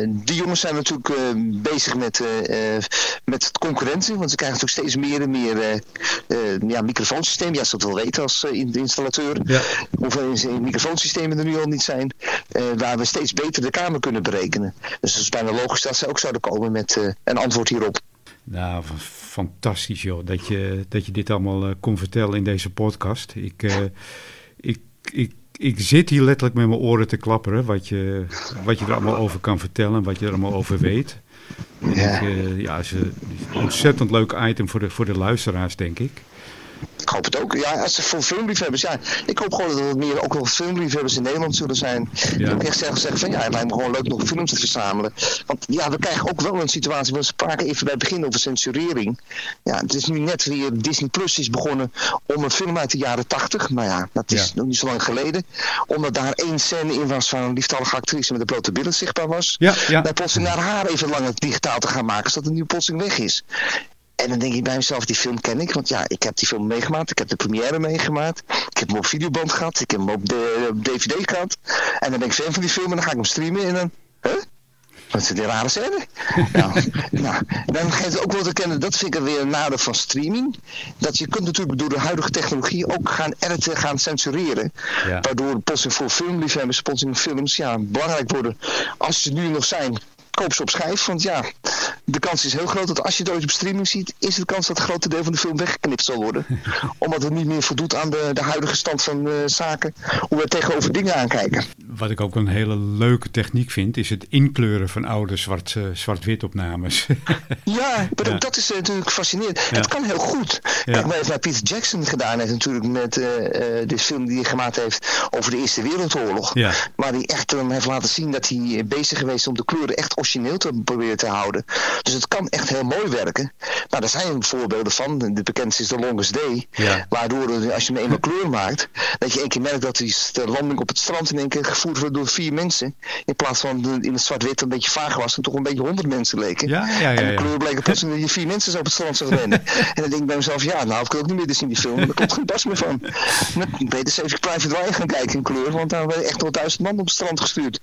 die jongens zijn natuurlijk bezig met, met concurrentie. Want ze krijgen natuurlijk steeds meer en meer ja, microfoonsystemen. Ja, ze dat wel weten als installateur. Ja. Hoeveel microfoonsystemen er nu al niet zijn. waar we steeds beter de kamer kunnen berekenen. Dus het is bijna logisch dat ze ook zouden komen met een antwoord hierop. Nou, fantastisch joh, dat je, dat je dit allemaal uh, kon vertellen in deze podcast. Ik, uh, ik, ik, ik zit hier letterlijk met mijn oren te klapperen, wat je, wat je er allemaal over kan vertellen, wat je er allemaal over weet. ja, ik, uh, ja het is een ontzettend leuk item voor de, voor de luisteraars, denk ik. Ik hoop het ook. Ja, als voor filmliefhebbers. Ja, ik hoop gewoon dat er meer ook wel filmliefhebbers in Nederland zullen zijn. Ja. Die echt zeggen van ja, het lijkt me gewoon leuk nog films te verzamelen. Want ja, we krijgen ook wel een situatie. We spraken even bij het begin over censurering. Ja, het is nu net weer Disney Plus is begonnen om een film uit de jaren tachtig. Maar ja, dat is nog niet zo lang geleden. Omdat daar één scène in was van een lieftallige actrice met de blote billen zichtbaar was. Ja, ja. Plotseling naar haar even langer digitaal te gaan maken, zodat het nu plotseling weg is. En dan denk ik bij mezelf, die film ken ik. Want ja, ik heb die film meegemaakt. Ik heb de première meegemaakt. Ik heb hem op videoband gehad. Ik heb hem op, de, DVD gehad. En dan ben ik fan van die film en dan ga ik hem streamen. En dan, huh? Wat is die rare scène? nou, nou, dan geeft het ook wel te kennen, dat vind ik weer een nadeel van streaming. Dat je kunt natuurlijk door de huidige technologie ook gaan editen, gaan censureren. Ja. Waardoor plotseling voor filmliefhebbers, plotseling films ja, belangrijk worden. Als ze nu nog zijn, koop ze op schijf. Want ja, de kans is heel groot dat als je het ooit op streaming ziet, is de kans dat het grote deel van de film weggeknipt zal worden. Omdat het niet meer voldoet aan de, de huidige stand van uh, zaken, hoe we tegenover dingen aankijken. Wat ik ook een hele leuke techniek vind, is het inkleuren van oude zwart, uh, zwart-wit opnames. ja, maar ja. dat is uh, natuurlijk fascinerend. Ja. Het kan heel goed. Ja. Kijk, wat heeft Peter Jackson gedaan heeft natuurlijk met de film die hij gemaakt heeft over de Eerste Wereldoorlog. Waar hij echt hem heeft laten zien dat hij bezig geweest om de kleuren echt origineel te proberen te houden. Dus het kan echt heel mooi werken. Maar er zijn voorbeelden van. De bekendste is de Longest Day. Waardoor als je hem eenmaal kleur maakt, dat je één keer merkt dat die, de landing op het strand in één keer door vier mensen. In plaats van in het zwart-wit een beetje vaag was en toch een beetje honderd mensen leken. Ja, ja, ja, en de kleur bleek dat je vier mensen zo op het strand zou rennen. en dan denk ik bij mezelf, ja, nou ik ook niet meer te zien die film. Daar komt geen pas meer van. Ik beter eens even Private Ryan gaan kijken in kleur, want daar werden echt wel duizend man op het strand gestuurd.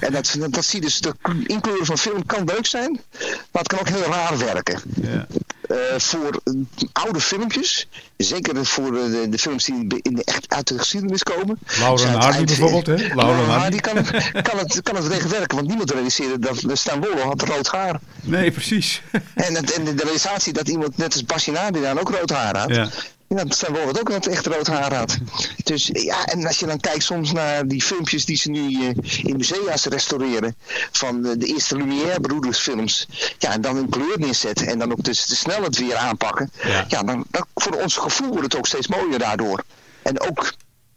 En dat, dat zie je dus, de inkleuren van film kan leuk zijn, maar het kan ook heel raar werken. Ja. Uh, voor uh, oude filmpjes, zeker voor de, de, films die in de, echt uit de geschiedenis komen. Laura Hardy bijvoorbeeld, hè? Laura Hardy kan, kan, het, kan het tegen werken, want niemand realiseerde dat Stan Bolo had rood haar. Nee, precies. En, en de, realisatie dat iemand net als Bassinadi dan ook rood haar had, ja. Ja, dat zijn bijvoorbeeld ook net echt rood haar had. Dus ja, en als je dan kijkt soms naar die filmpjes die ze nu uh, in musea's restaureren. Van de, de eerste Lumière broeders films. Ja, en dan een kleur neerzetten. En dan ook dus de snelheid weer aanpakken. Ja, ja dan, dan, voor ons gevoel wordt het ook steeds mooier daardoor. En ook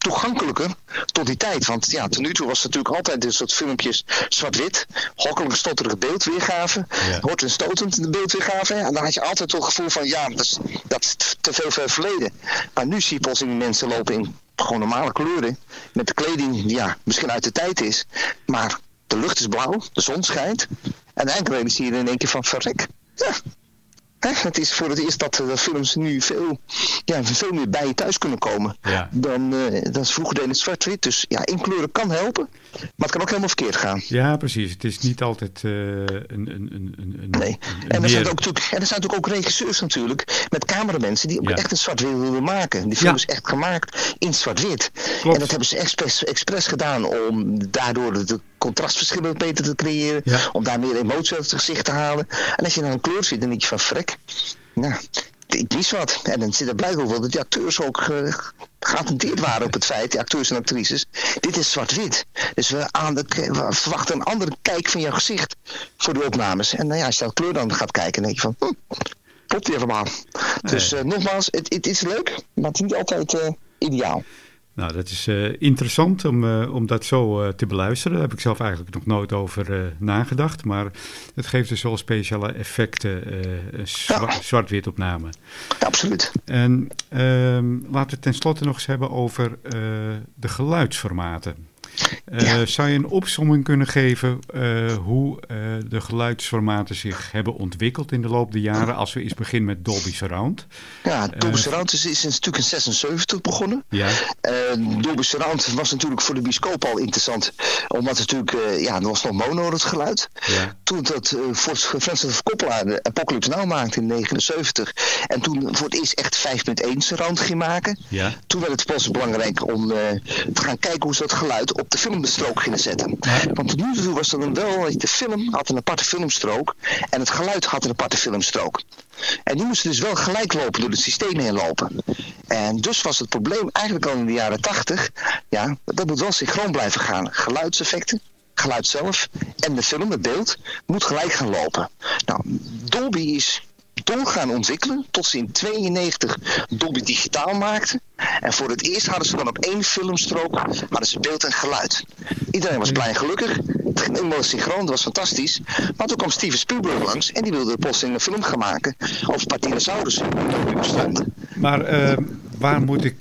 toegankelijker tot die tijd. Want ja, tot nu toe was het natuurlijk altijd dit soort filmpjes zwart-wit. Hokkelige, stotterige beeldweergave. Ja. Hoort en stotend de beeldweergave. En dan had je altijd het gevoel van ja, dat is, dat is te veel ver verleden. Maar nu zie je plotseling mensen lopen in gewoon normale kleuren. Met de kleding die ja, misschien uit de tijd is. Maar de lucht is blauw, de zon schijnt. En eindelijk zie je in één keer van verrek. Ja, het is voor het eerst dat de films nu veel, ja, veel meer bij je thuis kunnen komen ja. dan, uh, dan vroeger in het zwart-wit. Dus ja, inkleuren kan helpen, maar het kan ook helemaal verkeerd gaan. Ja, precies. Het is niet altijd uh, een, een, een, een, Nee, een, en, er zijn ook, en er zijn natuurlijk ook regisseurs natuurlijk, met cameramensen die ook echt een zwart-wit willen maken. Die film is echt gemaakt in zwart-wit. En dat hebben ze expres, expres gedaan om daardoor de contrastverschillen beter te creëren. Ja. Om daar meer emotie uit het gezicht te halen. En als je dan een kleur ziet, dan denk je van frek. Nou, ik mis wat. En dan zit er blijkbaar wel dat die acteurs ook uh, geattenteerd waren op het feit, die acteurs en actrices. Dit is zwart-wit. Dus we, aan de, we verwachten een andere kijk van jouw gezicht voor de opnames. En nou ja, als je dat kleur dan gaat kijken, dan denk je van, hm, klopt helemaal. Nee. Dus uh, nogmaals, het, het, is leuk, maar het is niet altijd uh, ideaal. Nou, dat is uh, interessant om, uh, om dat zo uh, te beluisteren. Daar heb ik zelf eigenlijk nog nooit over nagedacht. Maar het geeft dus wel speciale effecten, zwa ja. zwart-wit opname. Ja, absoluut. En ehm, laten we het tenslotte nog eens hebben over de geluidsformaten. Uh, Zou je een opsomming kunnen geven uh, hoe uh, de geluidsformaten zich hebben ontwikkeld in de loop der jaren? Als we eens beginnen met Dolby Surround. Ja, Dolby Surround is, is natuurlijk in 76 begonnen. Ja. Dolby Surround was natuurlijk voor de bioscoop al interessant. Omdat het natuurlijk, ja, er was nog mono het geluid. Ja. Toen dat Francis of Coppola de Apocalypse Now maakte in 79. En toen voor het eerst echt 5.1 surround ging maken. Ja. Toen werd het pas belangrijk om te gaan kijken hoe ze dat geluid op de filmstrook gingen zetten. Want tot nu toe was er dan wel, de film had een aparte filmstrook en het geluid had een aparte filmstrook. En die moesten dus wel gelijk lopen, door het systeem heen lopen. En dus was het probleem eigenlijk al in de jaren 80, ja, dat moet wel synchroon blijven gaan. Geluidseffecten, geluid zelf en de film, het beeld, moet gelijk gaan lopen. Nou, Dolby is door gaan ontwikkelen tot ze in 92 Dolby Digitaal maakten. En voor het eerst hadden ze dan op één filmstrook hadden ze beeld en geluid. Iedereen was blij en gelukkig. Het ging helemaal synchroon, dat was fantastisch. Maar toen kwam Steven Spielberg langs en die wilde post in een film gaan maken over bestonden. Maar uh, waar moet ik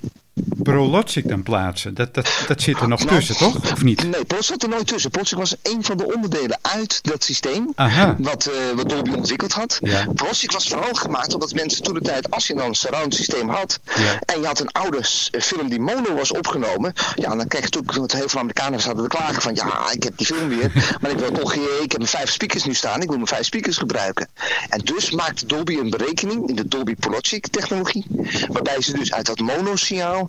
Prologic dan plaatsen? Dat, dat, dat zit er nog nou, tussen, toch? Of niet? Nee, Prologic zat er nooit tussen. Prologic was een van de onderdelen uit dat systeem. Aha. Wat, uh, wat Dolby ontwikkeld had. Ja. Prologic was vooral gemaakt omdat mensen toen de tijd, als je dan een surround systeem had. Ja. En je had een oude film die mono was opgenomen. Ja, dan krijg je natuurlijk, heel veel Amerikanen zaten te klagen van ja, ik heb die film weer. maar ik wil toch, ik heb mijn vijf speakers nu staan. Ik wil mijn vijf speakers gebruiken. En dus maakte Dolby een berekening in de Dolby Prologic technologie. Waarbij ze dus uit dat monosignaal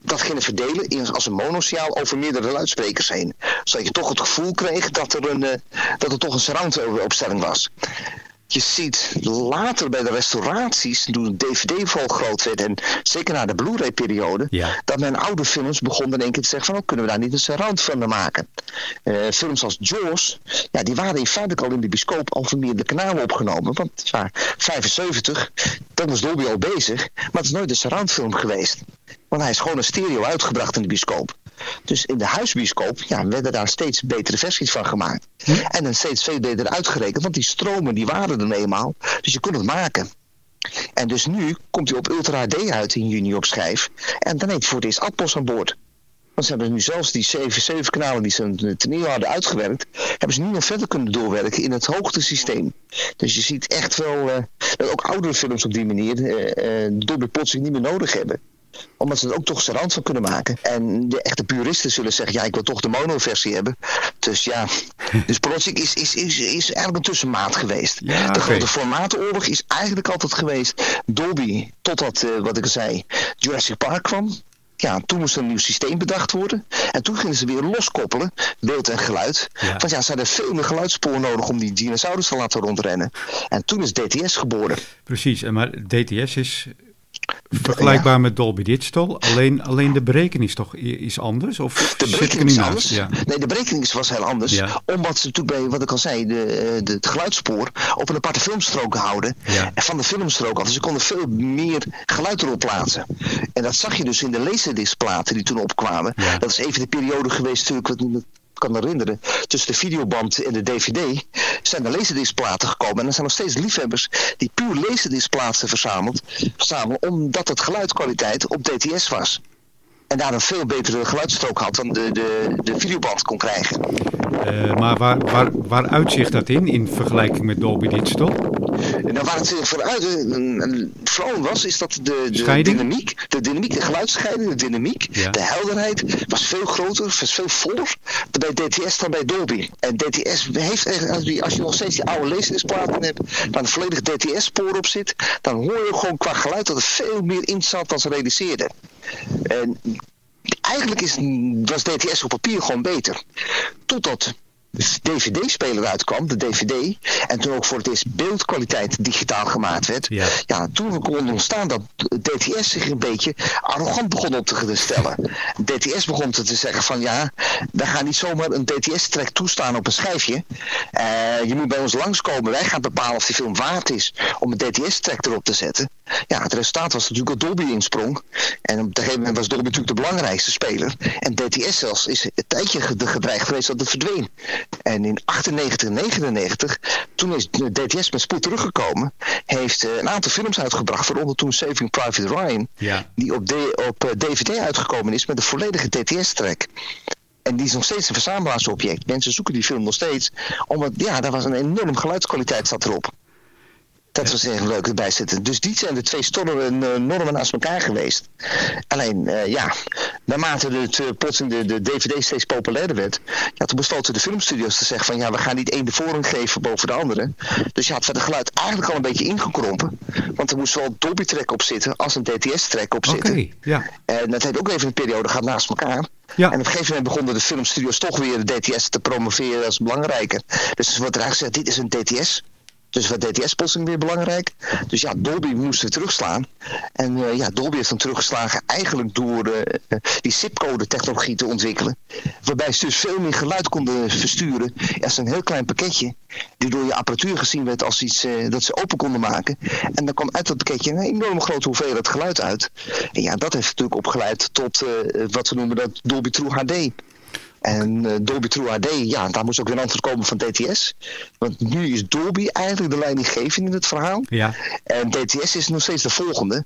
dat gingen verdelen als een monosignaal over meerdere luidsprekers heen. Zodat je toch het gevoel kreeg dat er, een, uh, dat er toch een surround opstelling was. Je ziet later bij de restauraties, toen de DVD vol groot werd en zeker na de Blu-ray-periode, ja. dat men oude films begon in één keer te zeggen van, oh, kunnen we daar niet een surround van maken? Uh, films als Jaws, ja, die waren in feite al in de biscoop al van meerdere kanalen opgenomen, want ja, 75, dan was Dolby al bezig, maar het is nooit een surroundfilm geweest. Want hij is gewoon een stereo uitgebracht in de bioscoop. Dus in de huisbioscoop ja, werden daar steeds betere versies van gemaakt. Hm? En dan steeds veel beter uitgerekend, want die stromen die waren er eenmaal. Dus je kon het maken. En dus nu komt hij op Ultra HD uit in juni op schijf. En dan heeft voor het eerst Atmos aan boord. Want ze hebben nu zelfs die 7-7 kanalen die ze ten hadden uitgewerkt, hebben ze nu nog verder kunnen doorwerken in het hoogtesysteem. Dus je ziet echt wel uh, dat ook oudere films op die manier uh, uh, Dolby plotseling niet meer nodig hebben omdat ze er ook toch zijn rand van kunnen maken. En de echte puristen zullen zeggen, ja, ik wil toch de mono-versie hebben. Dus ja, dus Project is, is, is, is eigenlijk een tussenmaat geweest. Ja, de grote formatenoorlog is eigenlijk altijd geweest Dolby, totdat, uh, wat ik al zei, Jurassic Park kwam. Ja, toen moest er een nieuw systeem bedacht worden. En toen gingen ze weer loskoppelen, beeld en geluid. Ja. Want ja, ze hadden veel meer geluidsspoor nodig om die dinosaurus te laten rondrennen. En toen is DTS geboren. Precies, maar DTS is vergelijkbaar ja. met Dolby Digital. Alleen, alleen de berekening is toch is anders? Of de berekening is anders. Ja. Nee, de berekening was heel anders. Ja. Omdat ze natuurlijk bij, wat ik al zei, de, de, het geluidsspoor op een aparte filmstrook houden. En van de filmstrook af. Dus ze konden veel meer geluid erop plaatsen. En dat zag je dus in de laserdiscplaten die toen opkwamen. Dat is even de periode geweest natuurlijk wat kan herinneren, tussen de videoband en de DVD, zijn er laserdiscplaten gekomen. En er zijn nog steeds liefhebbers die puur laserdiscplaten verzameld, verzamelen, omdat het geluidkwaliteit op DTS was. En daar een veel betere geluidsstrook had dan de, de, de videoband kon krijgen. Uh, maar waar, waar, waar uitzicht dat in, in vergelijking met Dolby Digital? Nou, waar het vooruit vooral was, is dat de, de dynamiek, de dynamiek, de geluidsscheiding, de dynamiek, Ja. de helderheid was veel groter, was veel voller bij DTS dan bij Dolby. En DTS heeft, echt- als je, als je nog steeds die oude laserdiscplaten hebt, waar een volledig DTS-spoor op zit, dan hoor je gewoon qua geluid dat er veel meer in zat dan ze realiseerden. En eigenlijk is, was DTS op papier gewoon beter. Totdat DVD-speler uitkwam, de DVD, en toen ook voor het eerst beeldkwaliteit digitaal gemaakt werd. Ja. Ja, toen kon ontstaan dat DTS zich een beetje arrogant begon op te stellen. DTS begon te zeggen van ja, wij gaan niet zomaar een DTS-track toestaan op een schijfje. Eh, je moet bij ons langskomen, wij gaan bepalen of die film waard is om een DTS-track erop te zetten. Ja, het resultaat was natuurlijk dat Dolby insprong. En op een gegeven moment was Dolby natuurlijk de belangrijkste speler. En DTS zelfs is een tijdje ged- gedreigd geweest dat het verdween. En in 98 99, toen is DTS met spoed teruggekomen, heeft eh, een aantal films uitgebracht, waaronder toen Saving Private Ryan, Ja. die op, op eh, DVD uitgekomen is met een volledige DTS-track. En die is nog steeds een verzamelaarsobject. Mensen zoeken die film nog steeds. Omdat, ja, daar was een enorm geluidskwaliteit zat erop. Dat was echt leuk erbij zitten. Dus die zijn de twee stormen, uh, normen naast elkaar geweest. Alleen, uh, ja, naarmate het uh, plotseling de, de DVD steeds populairder werd, ja, toen besloten de filmstudios te zeggen van ja, we gaan niet één de voorrang geven boven de andere. Dus ja, het werd het geluid eigenlijk al een beetje ingekrompen. Want er moest wel Dolby track op zitten als een DTS track op zitten. Okay, ja. En dat heeft ook even een periode gehad naast elkaar. Ja. En op een gegeven moment begonnen de filmstudios toch weer de DTS te promoveren als belangrijker. Dus wordt er eigenlijk gezegd, dit is een DTS. Dus wat DTS plotseling weer belangrijk. Dus ja, Dolby moest terugslaan. En uh, ja, Dolby heeft dan teruggeslagen eigenlijk door uh, die SIP-code technologie te ontwikkelen. Waarbij ze dus veel meer geluid konden versturen. als een heel klein pakketje. Die door je apparatuur gezien werd als iets dat ze open konden maken. En dan kwam uit dat pakketje een enorme grote hoeveelheid geluid uit. En ja, dat heeft natuurlijk opgeleid tot wat we noemen dat Dolby True HD. En uh, Dolby True HD, ja, daar moest ook weer een antwoord komen van DTS. Want nu is Dolby eigenlijk de leidinggevende in het verhaal. Ja. En DTS is nog steeds de volgende.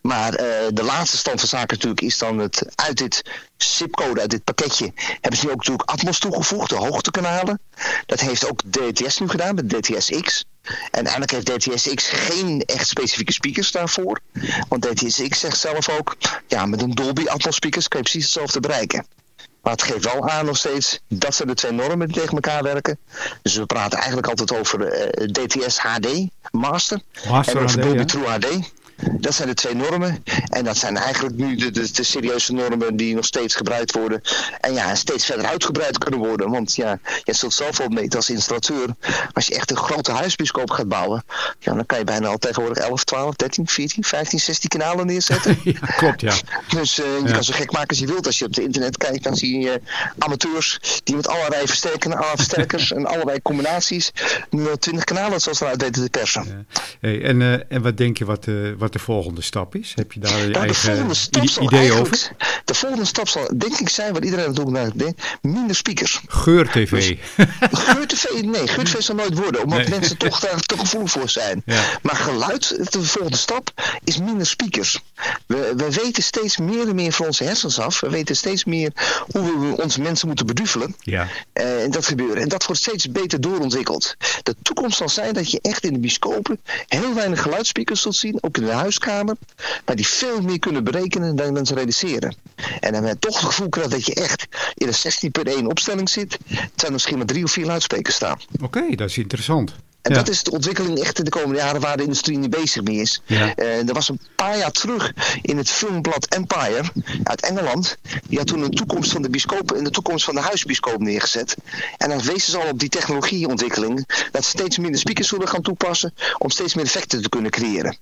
Maar uh, de laatste stand van zaken natuurlijk is dan het uit dit SIP-code, uit dit pakketje, hebben ze nu ook natuurlijk Atmos toegevoegd, de hoogtekanalen. Dat heeft ook DTS nu gedaan met DTS-X. En eigenlijk heeft DTS-X geen echt specifieke speakers daarvoor. Want DTS-X zegt zelf ook, ja, met een Dolby Atmos speakers kan je precies hetzelfde bereiken. Maar het geeft wel aan nog steeds, dat zijn de twee normen die tegen elkaar werken. Dus we praten eigenlijk altijd over uh, DTS HD Master, Master en over HD, Dolby ja. True HD. Dat zijn de twee normen. En dat zijn eigenlijk nu de, de, de, serieuze normen die nog steeds gebruikt worden. En ja, steeds verder uitgebreid kunnen worden. Want ja, je zult zelf wel meten als installateur. Als je echt een grote huisbioscoop gaat bouwen. Ja, dan kan je bijna al tegenwoordig 11, 12, 13, 14, 15, 16 kanalen neerzetten. ja, klopt, ja. Dus uh, je Ja. kan zo gek maken als je wilt. Als je op het internet kijkt, dan zie je amateurs die met allerlei versterkers, allerlei versterkers en allerlei combinaties nu al 20 kanalen zoals eruit weten te persen. Hey, en, eh, en wat denk je wat de, wat de volgende stap is? Heb je daar je Nou, eigen idee over? De volgende stap zal denk ik zijn, wat iedereen natuurlijk naar denkt, minder speakers. Geur-tv. Geur-tv, nee, geur-tv zal nooit worden, omdat Nee. mensen toch daar te gevoelig voor zijn. Ja. Maar geluid, de volgende stap, is minder speakers. We, we weten steeds meer en meer van onze hersens af. We weten steeds meer hoe we onze mensen moeten beduvelen. Ja. Eh, en dat gebeuren. En dat wordt steeds beter doorontwikkeld. De toekomst zal zijn dat je echt in de bioscopen heel weinig geluidsspeakers zult zien, ook in de huiskamer, maar die veel meer kunnen berekenen dan, ze realiseren. En dan heb je toch het gevoel krijgt dat je echt in een 16 per 1 opstelling zit, terwijl er misschien maar drie of vier luidsprekers staan. Oké, dat is interessant. En Ja. dat is de ontwikkeling echt in de komende jaren waar de industrie niet bezig mee is. Ja. Eh, er was een paar jaar terug in het filmblad Empire uit Engeland. Die had toen een toekomst van de bioscoop en de toekomst van de huisbioscoop neergezet. En dan wezen ze al op die technologieontwikkeling. Dat ze steeds minder speakers zullen gaan toepassen om steeds meer effecten te kunnen creëren.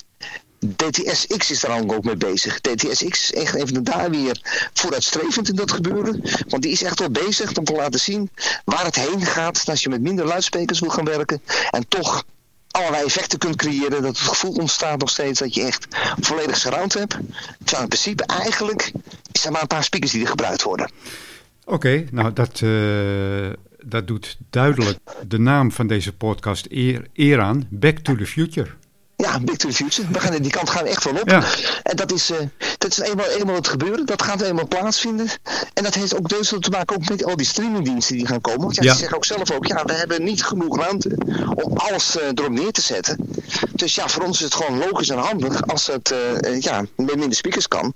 DTS-X is daar ook mee bezig. DTS-X is echt even daar weer vooruitstrevend in dat gebeuren. Want die is echt wel bezig om te laten zien waar het heen gaat als je met minder luidsprekers wil gaan werken. En toch allerlei effecten kunt creëren. Dat het gevoel ontstaat nog steeds dat je echt volledig surround hebt. Terwijl in principe eigenlijk is er maar een paar speakers die er gebruikt worden. Oké, nou dat, eh, dat doet duidelijk de naam van deze podcast eer, eer aan. Back to the Future. Ja, Big to the Future. We gaan, die kant gaan echt wel op. Ja. En dat is, eh, dat is eenmaal, eenmaal het gebeuren. Dat gaat eenmaal plaatsvinden. En dat heeft ook dus te maken ook met al die streamingdiensten die gaan komen. Want ja, Ja. ze zeggen ook zelf ook, ja, we hebben niet genoeg ruimte om alles eh, erop neer te zetten. Dus ja, voor ons is het gewoon logisch en handig als het eh, ja, met minder speakers kan.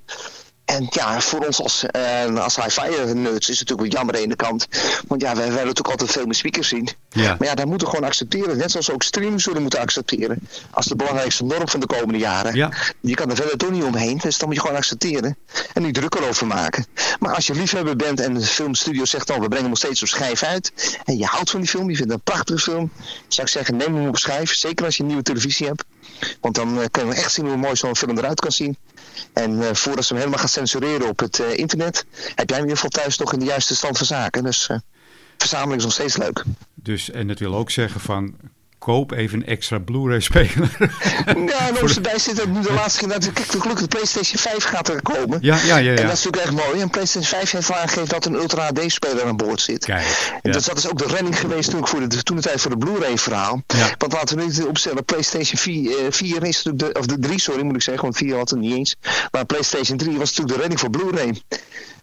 En ja, voor ons als, eh als hi-fi nerds is het natuurlijk wel jammer aan de ene kant. Want ja, wij willen natuurlijk altijd veel meer speakers zien. Ja. Maar ja, daar moeten we gewoon accepteren. Net zoals we ook streaming zullen moeten accepteren. Als de belangrijkste norm van de komende jaren. Ja. Je kan er verder toch niet omheen. Dus dan moet je gewoon accepteren. En niet druk erover maken. Maar als je liefhebber bent en de filmstudio zegt dan... we brengen hem nog steeds op schijf uit. En je houdt van die film, je vindt het een prachtige film. Zou ik zeggen, neem hem op schijf. Zeker als je een nieuwe televisie hebt. Want dan eh, kunnen we echt zien hoe mooi zo'n film eruit kan zien. En eh, voordat ze hem helemaal gaan censureren op het eh, internet... heb jij in ieder geval thuis nog in de juiste stand van zaken. Dus eh, verzameling is nog steeds leuk. Dus, en dat wil ook zeggen van, koop even een extra Blu-ray speler. Ja, en ons erbij zit ook nu de laatste generatie. Kijk, gelukkig de PlayStation 5 gaat er komen. ja, ja, ja. En ja. dat is natuurlijk echt mooi. En PlayStation 5 heeft aangegeven dat een Ultra HD-speler aan boord zit. Kijk, En ja. dus dat is ook de redding geweest toen, voor de, toen de tijd voor de Blu-ray verhaal. Ja. Want laten we niet opstellen, PlayStation 4, eh, 4 is natuurlijk de, of de 3 sorry moet ik zeggen, want 4 had het niet eens. Maar PlayStation 3 was natuurlijk de redding voor Blu-ray.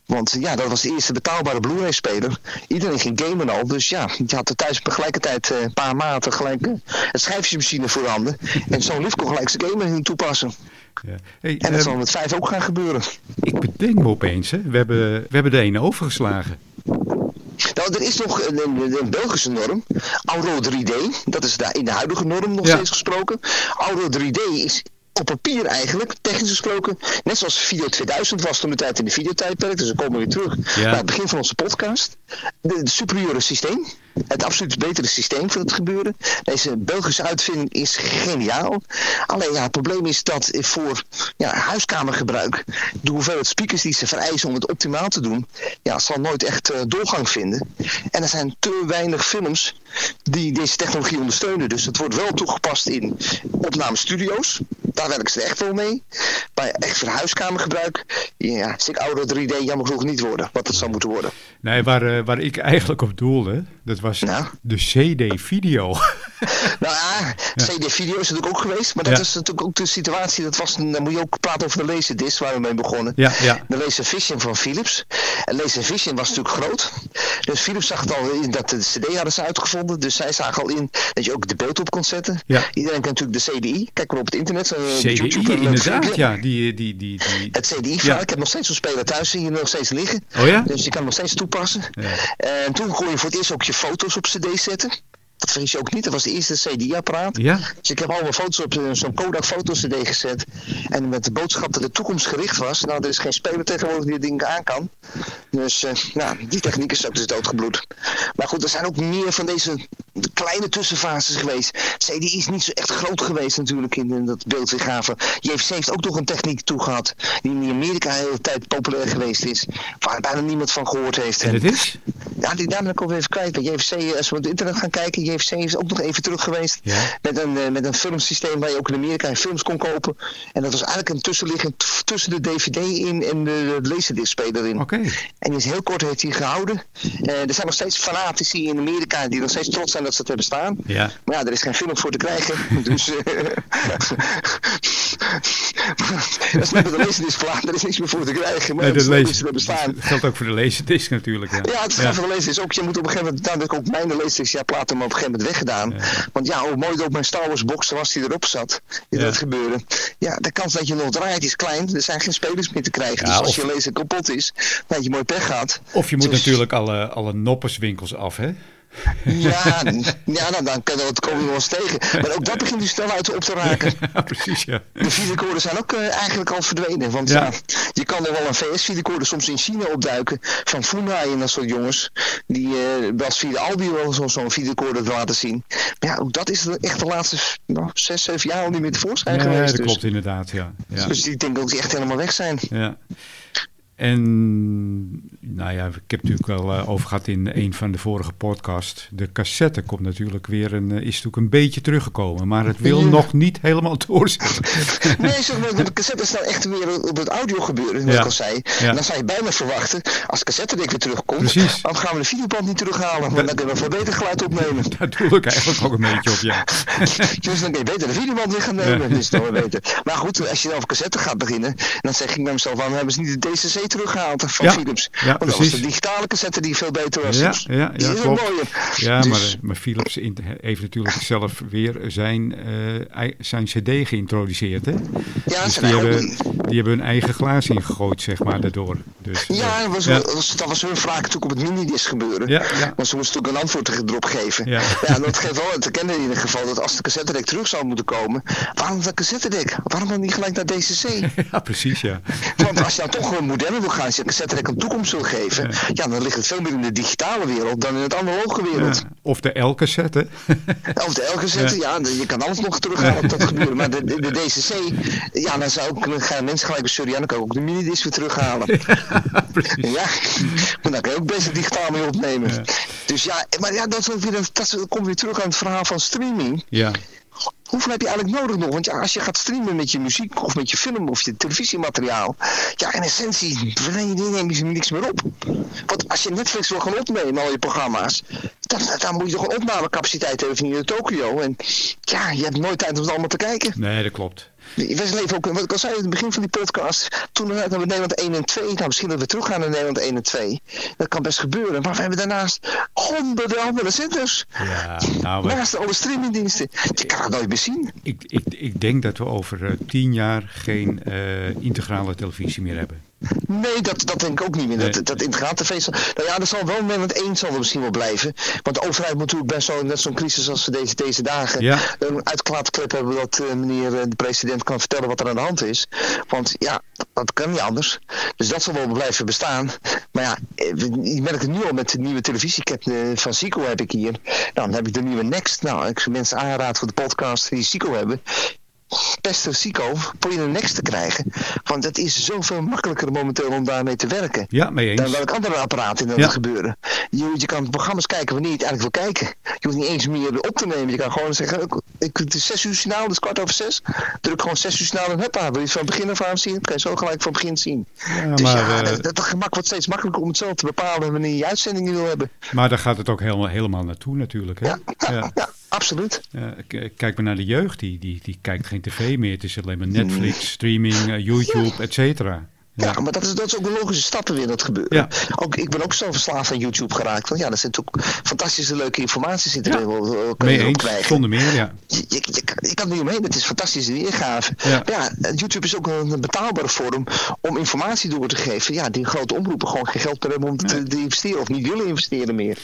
Want ja, dat was de eerste betaalbare Blu-ray-speler. Iedereen ging gamen al. Dus ja, je had er thuis tegelijkertijd uh, een paar maanden gelijk uh, het schijfjesmachine voorhanden. en zo'n lief kon gelijk zijn gamen in toepassen. Ja. Hey, en dat uh, zal met vijf ook gaan gebeuren. Ik bedenk me opeens, hè. We, hebben, we hebben de ene overgeslagen. Nou, er is nog een, een, een Belgische norm, Auro 3D. Dat is daar in de huidige norm nog ja. steeds gesproken. Auro 3D is op papier eigenlijk, technisch gesproken, net zoals Video 2000 was toen de tijd in de videotijdperk, dus dan komen we weer terug ja. naar het begin van onze podcast. De, de superieure systeem, het absoluut betere systeem voor het gebeuren. Deze Belgische uitvinding is geniaal. Alleen ja, het probleem is dat voor ja, huiskamergebruik de hoeveelheid speakers die ze vereisen om het optimaal te doen, ja, zal nooit echt uh, doorgang vinden. En er zijn te weinig films die deze technologie ondersteunen. Dus het wordt wel toegepast in opnamestudio's. Daar werken ze echt wel mee. Bij echt voor huiskamergebruik, ja, ik ouder 3D jammer genoeg niet worden, wat het zou moeten worden. Nee, waar, uh, waar ik eigenlijk op doelde, dat was nou? de CD-video. nou ja, CD-video is natuurlijk ook geweest. Maar dat is natuurlijk ook de situatie. Dat was, dan moet je ook praten over de Laserdisc waar we mee begonnen. Ja, ja. De Laservision van Philips. En Laservision was natuurlijk groot. Dus Philips zag het al in dat de CD hadden ze uitgevonden. Dus zij zagen al in dat je ook de beeld op kon zetten. Ja. Iedereen kent natuurlijk de CDI. Kijk maar op het internet. CDI, YouTube, inderdaad. Ja, die, die, die, die... Het CDI, ja. ik heb nog steeds zo'n speler thuis. Je nog steeds liggen. Oh ja? Dus je kan nog steeds toepassen. Ja. En toen kon je voor het eerst ook je foto's op cd zetten. Dat vergis je ook niet. Dat was de eerste CD-apparaat. Ja. Dus ik heb al mijn foto's op zo'n Kodak foto-CD gezet. En met de boodschap dat de toekomst gericht was. Nou, er is geen speler tegenwoordig die het ding aan kan. Dus, uh, nou, die techniek is ook dus doodgebloed. Maar goed, er zijn ook meer van deze kleine tussenfases geweest. CD is niet zo echt groot geweest natuurlijk in, in dat beeldweergave. JVC heeft ook nog een techniek toegehad. Die in Amerika de hele tijd populair geweest is. Waar bijna niemand van gehoord heeft. En het is? Ja, die naam ik alweer even kwijt. Bij JVC, als we op het internet gaan kijken, JVC is ook nog even terug geweest. Ja. Met, een, uh, met een filmsysteem waar je ook in Amerika films kon kopen. En dat was eigenlijk een tussenliggend tussen de DVD in en de, laserdisc-speler in. Oké. Okay. En die is heel kort heeft hij gehouden. Uh, er zijn nog steeds fanatici in Amerika die nog steeds trots zijn dat ze het hebben staan. Ja. Maar ja, er is geen film voor te krijgen. dus... Uh, dat is met de laserdisc klaar. Er is niks meer voor te krijgen. Maar nee, de laser, bestaan. Dat geldt ook voor de laserdisc natuurlijk. Ja, ja het geldt ja. voor de laserdisc ook. Je moet op een gegeven moment... Nou, ook mijn laserdisc, ja, platen maar op een gegeven moment weggedaan. Ja. Want ja, hoe mooi ook mijn Star Wars box was die erop zat. Die ja. dat gebeurde. Ja, de kans dat je nog draait is klein. Er zijn geen spelers meer te krijgen. dus als of... je laser kapot is, dat je mooi pech gaat. Of je moet dus... natuurlijk alle, alle nopperswinkels af, hè? Ja, ja nou, dan kan het komen we wel eens tegen. Maar ook dat begint nu snel uit op te raken. Ja, precies, ja. De videorecorder zijn ook uh, eigenlijk al verdwenen. Want ja. ja je kan er wel een VS-videorecorder soms in China opduiken. Van Funai en dat soort jongens. Die uh, was via Albi wel zo'n zo laten zien. Maar ja, ook dat is echt de laatste nou, zes, zeven jaar al niet meer tevoorschijn ja, geweest. Ja, dat dus. klopt inderdaad, ja. ja. Dus ik denk dat die echt helemaal weg zijn. Ja. En nou ja, ik heb natuurlijk wel uh, over gehad in een van de vorige podcasts. De cassette komt natuurlijk weer een, uh, is natuurlijk een beetje teruggekomen, maar het wil ja. nog niet helemaal doorzetten. nee, zeg maar, de cassette staat echt weer op het audio gebeuren, zoals ja. ik al zei. Ja. En dan zou je bijna verwachten, als de cassette weer terugkomt, Precies. dan gaan we de videoband niet terughalen, want dat, dan kunnen we voor beter geluid opnemen. Daar doe ik eigenlijk ook een beetje op, ja. dus dan kun je beter de videoband weer gaan nemen, dus dan weer beter. Maar goed, als je dan over cassette gaat beginnen, dan zeg ik bij mezelf, waarom hebben ze niet de DCC teruggehaald van ja, Philips. Ja, Want precies. dat was de digitale cassette die veel beter was. Ja, dus. ja, ja, die is klopt. mooier. Ja, Dus- maar, maar Philips heeft natuurlijk zelf weer zijn, eh, zijn cd geïntroduceerd, hè? Ja, Dus zijn die, eigen- hebben, die hebben hun eigen glaas ingegooid, zeg maar, daardoor. Dus, eh, Ja, dat was, ja. Dat, was, dat was hun vraag natuurlijk op het minidisc gebeuren. Ja, ja. Maar ze moesten natuurlijk een antwoord erop geven. Ja. dat geeft wel te kennen in ieder geval dat als de cassettedek terug zou moeten komen, waarom dat cassettedek? Waarom dan niet gelijk naar DCC? ja, precies, ja. Want als je dan toch een wil gaan, je een een toekomst wil geven, ja. dan ligt het veel meer in de digitale wereld dan in het analoge wereld. Ja. Of de L-cassette. Of de L-cassette, ja. je kan alles nog terughalen op dat gebeuren. Maar de, de, de DCC, ja, dan zou ook, dan gaan mensen gelijk bij sorry, ja, dan kan ik ook de minidisc weer terughalen. Ja, maar daar kan je ook best digitaal mee opnemen. Dus ja, maar ja, dat, is ook weer, dat, dat komt weer terug aan het verhaal van streaming. Ja, Hoeveel heb je eigenlijk nodig nog? Want ja, als je gaat streamen met je muziek of met je film of je televisiemateriaal, ja, in essentie neem je niks meer op. Want als je Netflix wil gaan opnemen, al je programma's, dan, moet je toch een opnamecapaciteit hebben van hier in Tokio. En ja, je hebt nooit tijd om het allemaal te kijken. Nee, dat klopt. We leven ook, wat ik al zei in het begin van die podcast, toen we naar Nederland 1 en 2, nou misschien dat we terug gaan naar Nederland 1 en 2. Dat kan best gebeuren, maar we hebben daarnaast honderden andere zenders. Ja, nou, Naast alle streamingdiensten. Je kan het nooit meer zien. ik, ik, ik denk dat we over eh, tien jaar geen eh, integrale televisie meer hebben. Nee, dat, dat denk ik ook niet meer. Nee. Dat, dat integraal tv zal... Nou ja, er zal wel Nederland 1 zal er misschien wel blijven. Want de overheid moet natuurlijk best zo, net zo'n crisis als deze, deze dagen... Ja. een uitklaatklep hebben dat eh, meneer eh, de president kan vertellen wat er aan de hand is. Want ja, dat, dat kan niet anders. Dus dat zal wel blijven bestaan. Maar ja, eh, je merkt het nu al met de nieuwe televisieket eh, van Zico heb ik hier. Nou, dan heb ik de nieuwe Next. Nou, ik zou mensen aanraden voor de podcast die Zico hebben. Beste Zico, probeer een Next te krijgen. Want het is zoveel makkelijker momenteel om daarmee te werken. Ja, mee Dan eens. welk andere apparaat in dat Ja. gebeuren. Je, je kan programma's kijken wanneer je het eigenlijk wil kijken. Je hoeft niet eens meer op te nemen. Je kan gewoon zeggen, ik, ik, het is zes uur signaal, dus kwart over zes. Druk gewoon zes uur signaal en huppa. Wil je het van begin af aan zien? Dan kan je zo gelijk van begin zien. Ja, dus maar, ja, eh, dat, dat gemak wordt steeds makkelijker om het zelf te bepalen wanneer je uitzendingen wil hebben. maar daar gaat het ook helemaal, helemaal naartoe natuurlijk. Hè? Ja, ja. Absoluut. Ja, k- kijk maar naar de jeugd, die, die, die kijkt geen tv meer. Het is alleen maar Netflix, streaming, eh, YouTube, et cetera. Ja, maar dat is, dat is ook een logische stappen weer dat gebeuren. Ja. Ook, ik ben ook zo verslaafd aan YouTube geraakt. Want ja, er zit ook fantastische leuke informatie zit Ja. erin. kan Mee eens, krijgen. zonder meer, ja. Je, je, je, kan- je kan er niet omheen, het is fantastische weergave. Ja. Maar ja, YouTube is ook een betaalbare vorm om informatie door te geven. Ja, die grote omroepen gewoon geen geld meer hebben om te, te investeren of niet willen investeren meer.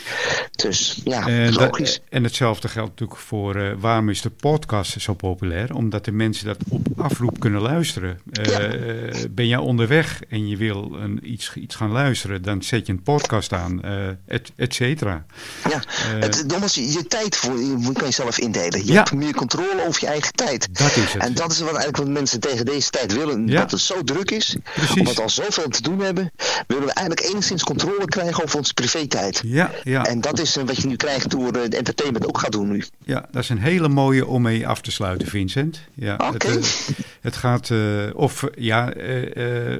Dus ja, En, dat- logisch. en hetzelfde geldt natuurlijk voor eh, waarom is de podcast zo populair? Omdat de mensen dat op afroep kunnen luisteren. Eh, Ja. eh, ben jij onderweg en je wil een, iets, iets gaan luisteren, dan zet je een podcast aan, eh, et, et cetera. Ja, eh, het, nogmaals, je, je tijd voor, je, moet- kan je zelf indelen. Je Ja. hebt meer controle over je eigen tijd. Dat is het. En dat is wat eigenlijk wat mensen tegen deze tijd willen. Ja. Dat het zo druk is. Precies. Omdat we al zoveel te doen hebben. Willen we eigenlijk enigszins controle krijgen over onze privé-tijd. Ja, ja, En dat is eh, wat je nu krijgt door de entertainment ook gaat doen nu. ja, dat is een hele mooie om mee af te sluiten, Vincent. Ja, Oké. het, het gaat, of ja, eh,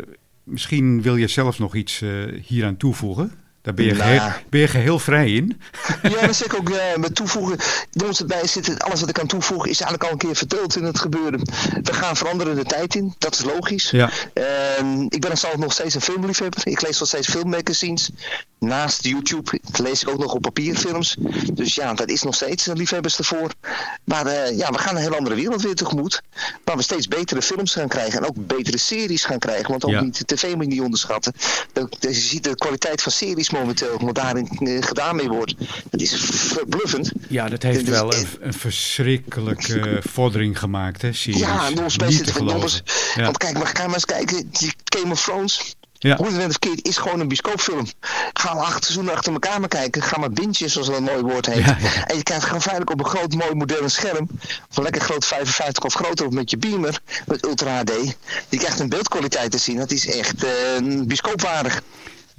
misschien wil je zelf nog iets eh, hieraan toevoegen. Daar ben je, Nou geheel, ben je geheel vrij in. Ja, dat zeg ik ook eh, met toevoegen. Bij ons erbij zit, alles wat ik kan toevoegen is eigenlijk al een keer verteld in het gebeuren. We gaan veranderen de tijd in, dat is logisch. Ja. Ehm, ik ben zelf nog steeds een filmliefhebber. Ik lees nog steeds filmmagazines. Naast YouTube lees ik ook nog op papierfilms. Dus ja, dat is nog steeds een liefhebbers ervoor. Maar eh, ja, we gaan een heel andere wereld weer tegemoet. Waar we steeds betere films gaan krijgen. En ook betere series gaan krijgen. Want ook Ja. niet, de tv moet niet onderschatten. De- de- je ziet de kwaliteit van series momenteel. Wat daarin eh, gedaan mee wordt. Dat is verbluffend. Ja, dat heeft Dus, wel een, een verschrikkelijke eh, vordering gemaakt, hè, series. Ja, zit geloven. Ja. Want kijk, maar ga maar eens kijken. Die Game of Thrones. Ja. Hoe het verkeerd, is gewoon een bioscoopfilm. Ga maar acht seizoenen achter elkaar maar kijken. Ga maar bintjes, zoals dat een mooi woord heet. Ja, ja. En je kijkt gewoon feitelijk op een groot, mooi, modern scherm. Of een lekker groot 55 of groter of met je beamer. Met Ultra HD. Je krijgt een beeldkwaliteit te zien. Dat is echt eh, bioscoopwaardig.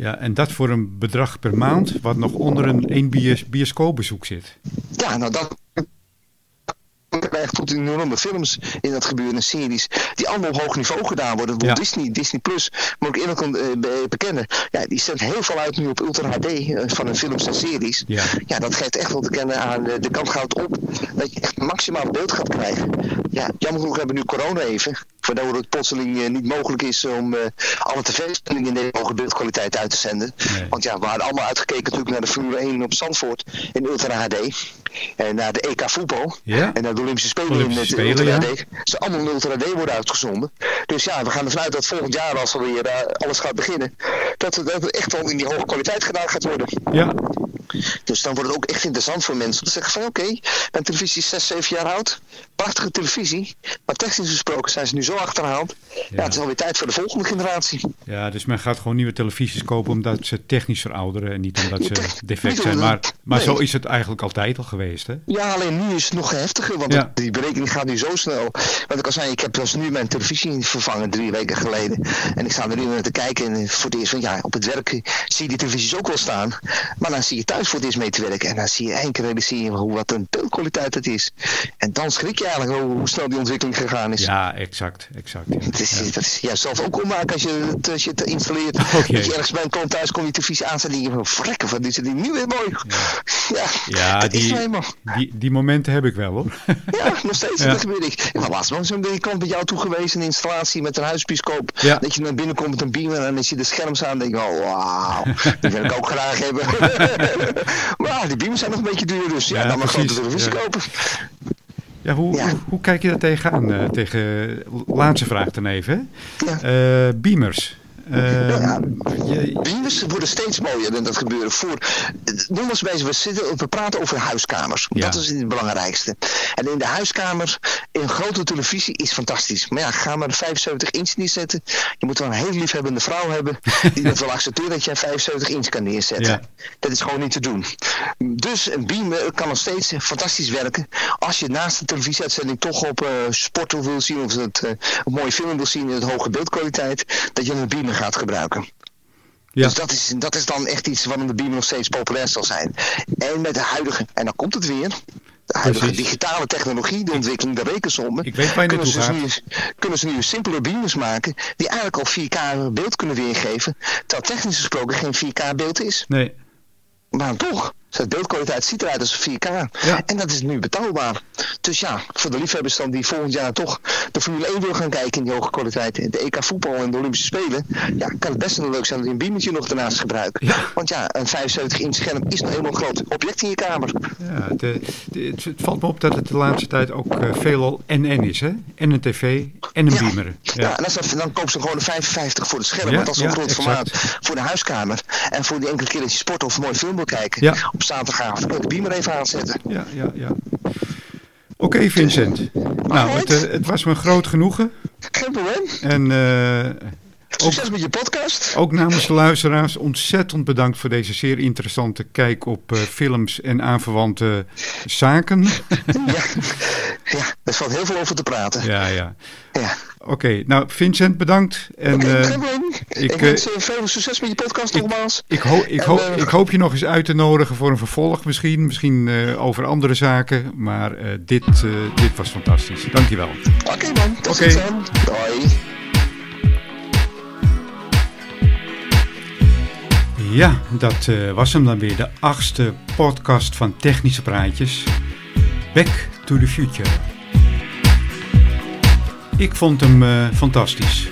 Ja, en dat voor een bedrag per maand, wat nog onder een één bios, bioscoopbezoek zit. Ja, nou dat krijgt tot enorme films in dat gebeuren en series die allemaal op hoog niveau gedaan worden. Walt Ja. Disney, Disney Plus, moet ik eerlijk eh, be- bekennen. Ja, die zendt heel veel uit nu op Ultra HD eh, van hun films en series. Ja. ja, dat geeft echt wel te kennen aan eh, de kant gaat op dat je echt maximaal beeld gaat krijgen. Ja, jammer genoeg hebben we nu corona even, waardoor het plotseling niet mogelijk is om alle tv-zendingen in deze hoge beeldkwaliteit uit te zenden. Nee. Want ja, we hadden allemaal uitgekeken natuurlijk naar de Formule 1 op Zandvoort in Ultra HD. En naar de EK voetbal. Ja. En naar de Olympische Spelen Olympische in het Spelen, Ultra ja. HD. Ze allemaal in Ultra HD worden uitgezonden. Dus ja, we gaan ervan uit dat volgend jaar als er weer eh, alles gaat beginnen. Dat het, dat het echt wel in die hoge kwaliteit gedaan gaat worden. Ja, Dus dan wordt het ook echt interessant voor mensen om te zeggen van oké, mijn televisie is 6, 7 jaar oud. Prachtige televisie. Maar technisch gesproken zijn ze nu zo achterhaald. Ja, Ja. het is alweer tijd voor de volgende generatie. ja, dus men gaat gewoon nieuwe televisies kopen omdat ze technisch verouderen en niet omdat ze defect zijn. Maar, maar nee. zo is het eigenlijk altijd al geweest, hè? Ja, alleen nu is het nog heftiger, want Ja. die berekening gaat nu zo snel. Want ik al zei, ik heb dus nu mijn televisie vervangen drie weken geleden. En ik sta er nu naar te kijken en voor het eerst van ja, op het werk zie je die televisies ook wel staan. Maar dan zie je thuis voor eerst mee te werken. En dan zie je één keer zie je hoe wat een beeldkwaliteit het is. En dan schrik je eigenlijk hoe, hoe snel die ontwikkeling gegaan is. Ja, exact, exact. ja. Het is, Ja. Dat is juist zelf ook ommaken als je het, als je het installeert. Oké. Dat je ergens bij een klant thuis komt, je televisie aanzet en je van frekken, wat is het nu weer mooi. Ja, Ja, dat is die- nou. Die, die momenten heb ik wel hoor. Ja, nog steeds. Ja. Dat gebeurt ik. Was laatst nog zo'n kant met jou toe geweest, een installatie met een huisbioscoop. Ja. Dat je naar binnen komt met een beamer en dan zie je de scherms aan en denk je, oh wauw, die wil ik ook graag hebben. maar die beamers zijn nog een beetje duur, dus ja, Ja, dan maar grote televisie Ja. kopen. Ja, hoe, Ja. Hoe, hoe kijk je daar tegenaan? eh, tegen, laatste vraag dan even. Ja. Eh, beamers. Eh, Ja. Beamers worden steeds mooier en dat gebeuren voor. Noem eens bezig, we, zitten, we praten over huiskamers. Ja. Dat is het belangrijkste. En in de huiskamer, een grote televisie is fantastisch. Maar ja, ga maar een 75 inch neerzetten. Je moet wel een heel liefhebbende vrouw hebben die dat wel accepteert dat je een 75 inch kan neerzetten. Ja. Dat is gewoon niet te doen. Dus een beamer kan nog steeds fantastisch werken. Als je naast de televisieuitzending toch op eh sporten wil zien of het, eh, een mooie film wil zien in het hoge beeldkwaliteit, dat je een beamer gaat gebruiken. Ja. Dus dat is, dat is dan echt iets waarom de beamer nog steeds populair zal zijn. En met de huidige, en dan komt het weer, de huidige Precies. digitale technologie, de ontwikkeling, de rekensommen. Ik weet waar je kunnen, naartoe ze gaat. dus nu, kunnen ze nu simpele beamers maken die eigenlijk al 4K beeld kunnen weergeven. Terwijl technisch gesproken geen 4K beeld is. Nee. Maar toch, de beeldkwaliteit ziet eruit als 4K. Ja. En dat is nu betaalbaar. Dus ja, voor de liefhebbers dan die volgend jaar toch de Formule 1 wil gaan kijken in die hoge kwaliteit. De EK voetbal en de Olympische Spelen. Ja, kan het best wel leuk zijn dat je een beamertje nog daarnaast gebruikt. Ja. Want ja, een 75 inch scherm is nou helemaal een groot object in je kamer. Ja, de, de- het, het valt me op dat het de laatste tijd ook eh, veelal NN is, hè? En een tv en een Ja. beamer. Ja, Ja. en als dat, dan koop ze gewoon een 55 voor het scherm. Want dat is een groot exact. formaat voor de huiskamer. En voor die enkele keer dat je sport of een mooi film wil kijken. Op zaterdagavond kan je de beamer even aanzetten. ja, ja, ja. Oké, Vincent. Nou, het, eh, het was me een groot genoegen. Geen probleem. En eh, ook, Succes met je podcast. ook namens de luisteraars ontzettend bedankt voor deze zeer interessante kijk op eh, films en aanverwante zaken. ja. ja, er valt heel veel over te praten. ja, ja. Ja. Oké, nou Vincent, bedankt. En eh, ik, Ik, eh, wens je veel succes met je podcast nogmaals. ik, ho ik, En, ho eh, ik hoop je nog eens uit te nodigen voor een vervolg misschien. Misschien eh, over andere zaken. Maar eh, dit, eh, dit was fantastisch. Dankjewel. Oké man, tot Oké. ziens dan. Doei. Ja, dat eh, was hem dan weer. De achtste podcast van Technische Praatjes. Back to the Future. Ik vond hem eh, fantastisch.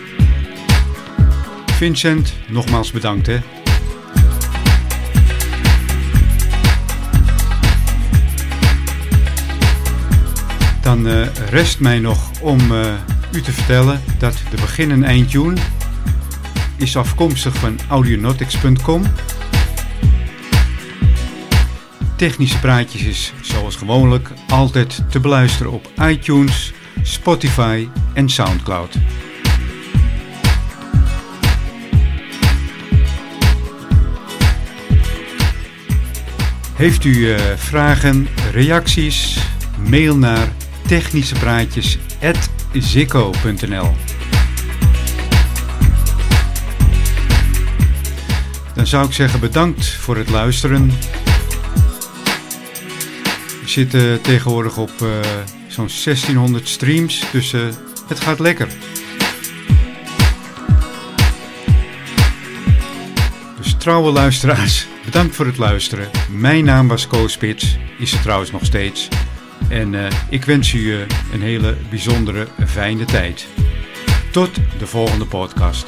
Vincent, nogmaals bedankt hè. Dan eh, rest mij nog om u te vertellen dat de begin- en eindtune is afkomstig van audionautics.com. Technische praatjes is zoals gewoonlijk altijd te beluisteren op iTunes, Spotify en Soundcloud. Heeft u eh, vragen, reacties? Mail naar technischepraatjes.zikko.nl Dan zou ik zeggen bedankt voor het luisteren. We zitten tegenwoordig op eh, zo'n 1600 streams, dus eh, het gaat lekker. Dus trouwe luisteraars, bedankt voor het luisteren. Mijn naam was Koos Spits, is het trouwens nog steeds. En eh, ik wens u een hele bijzondere, fijne tijd. Tot de volgende podcast.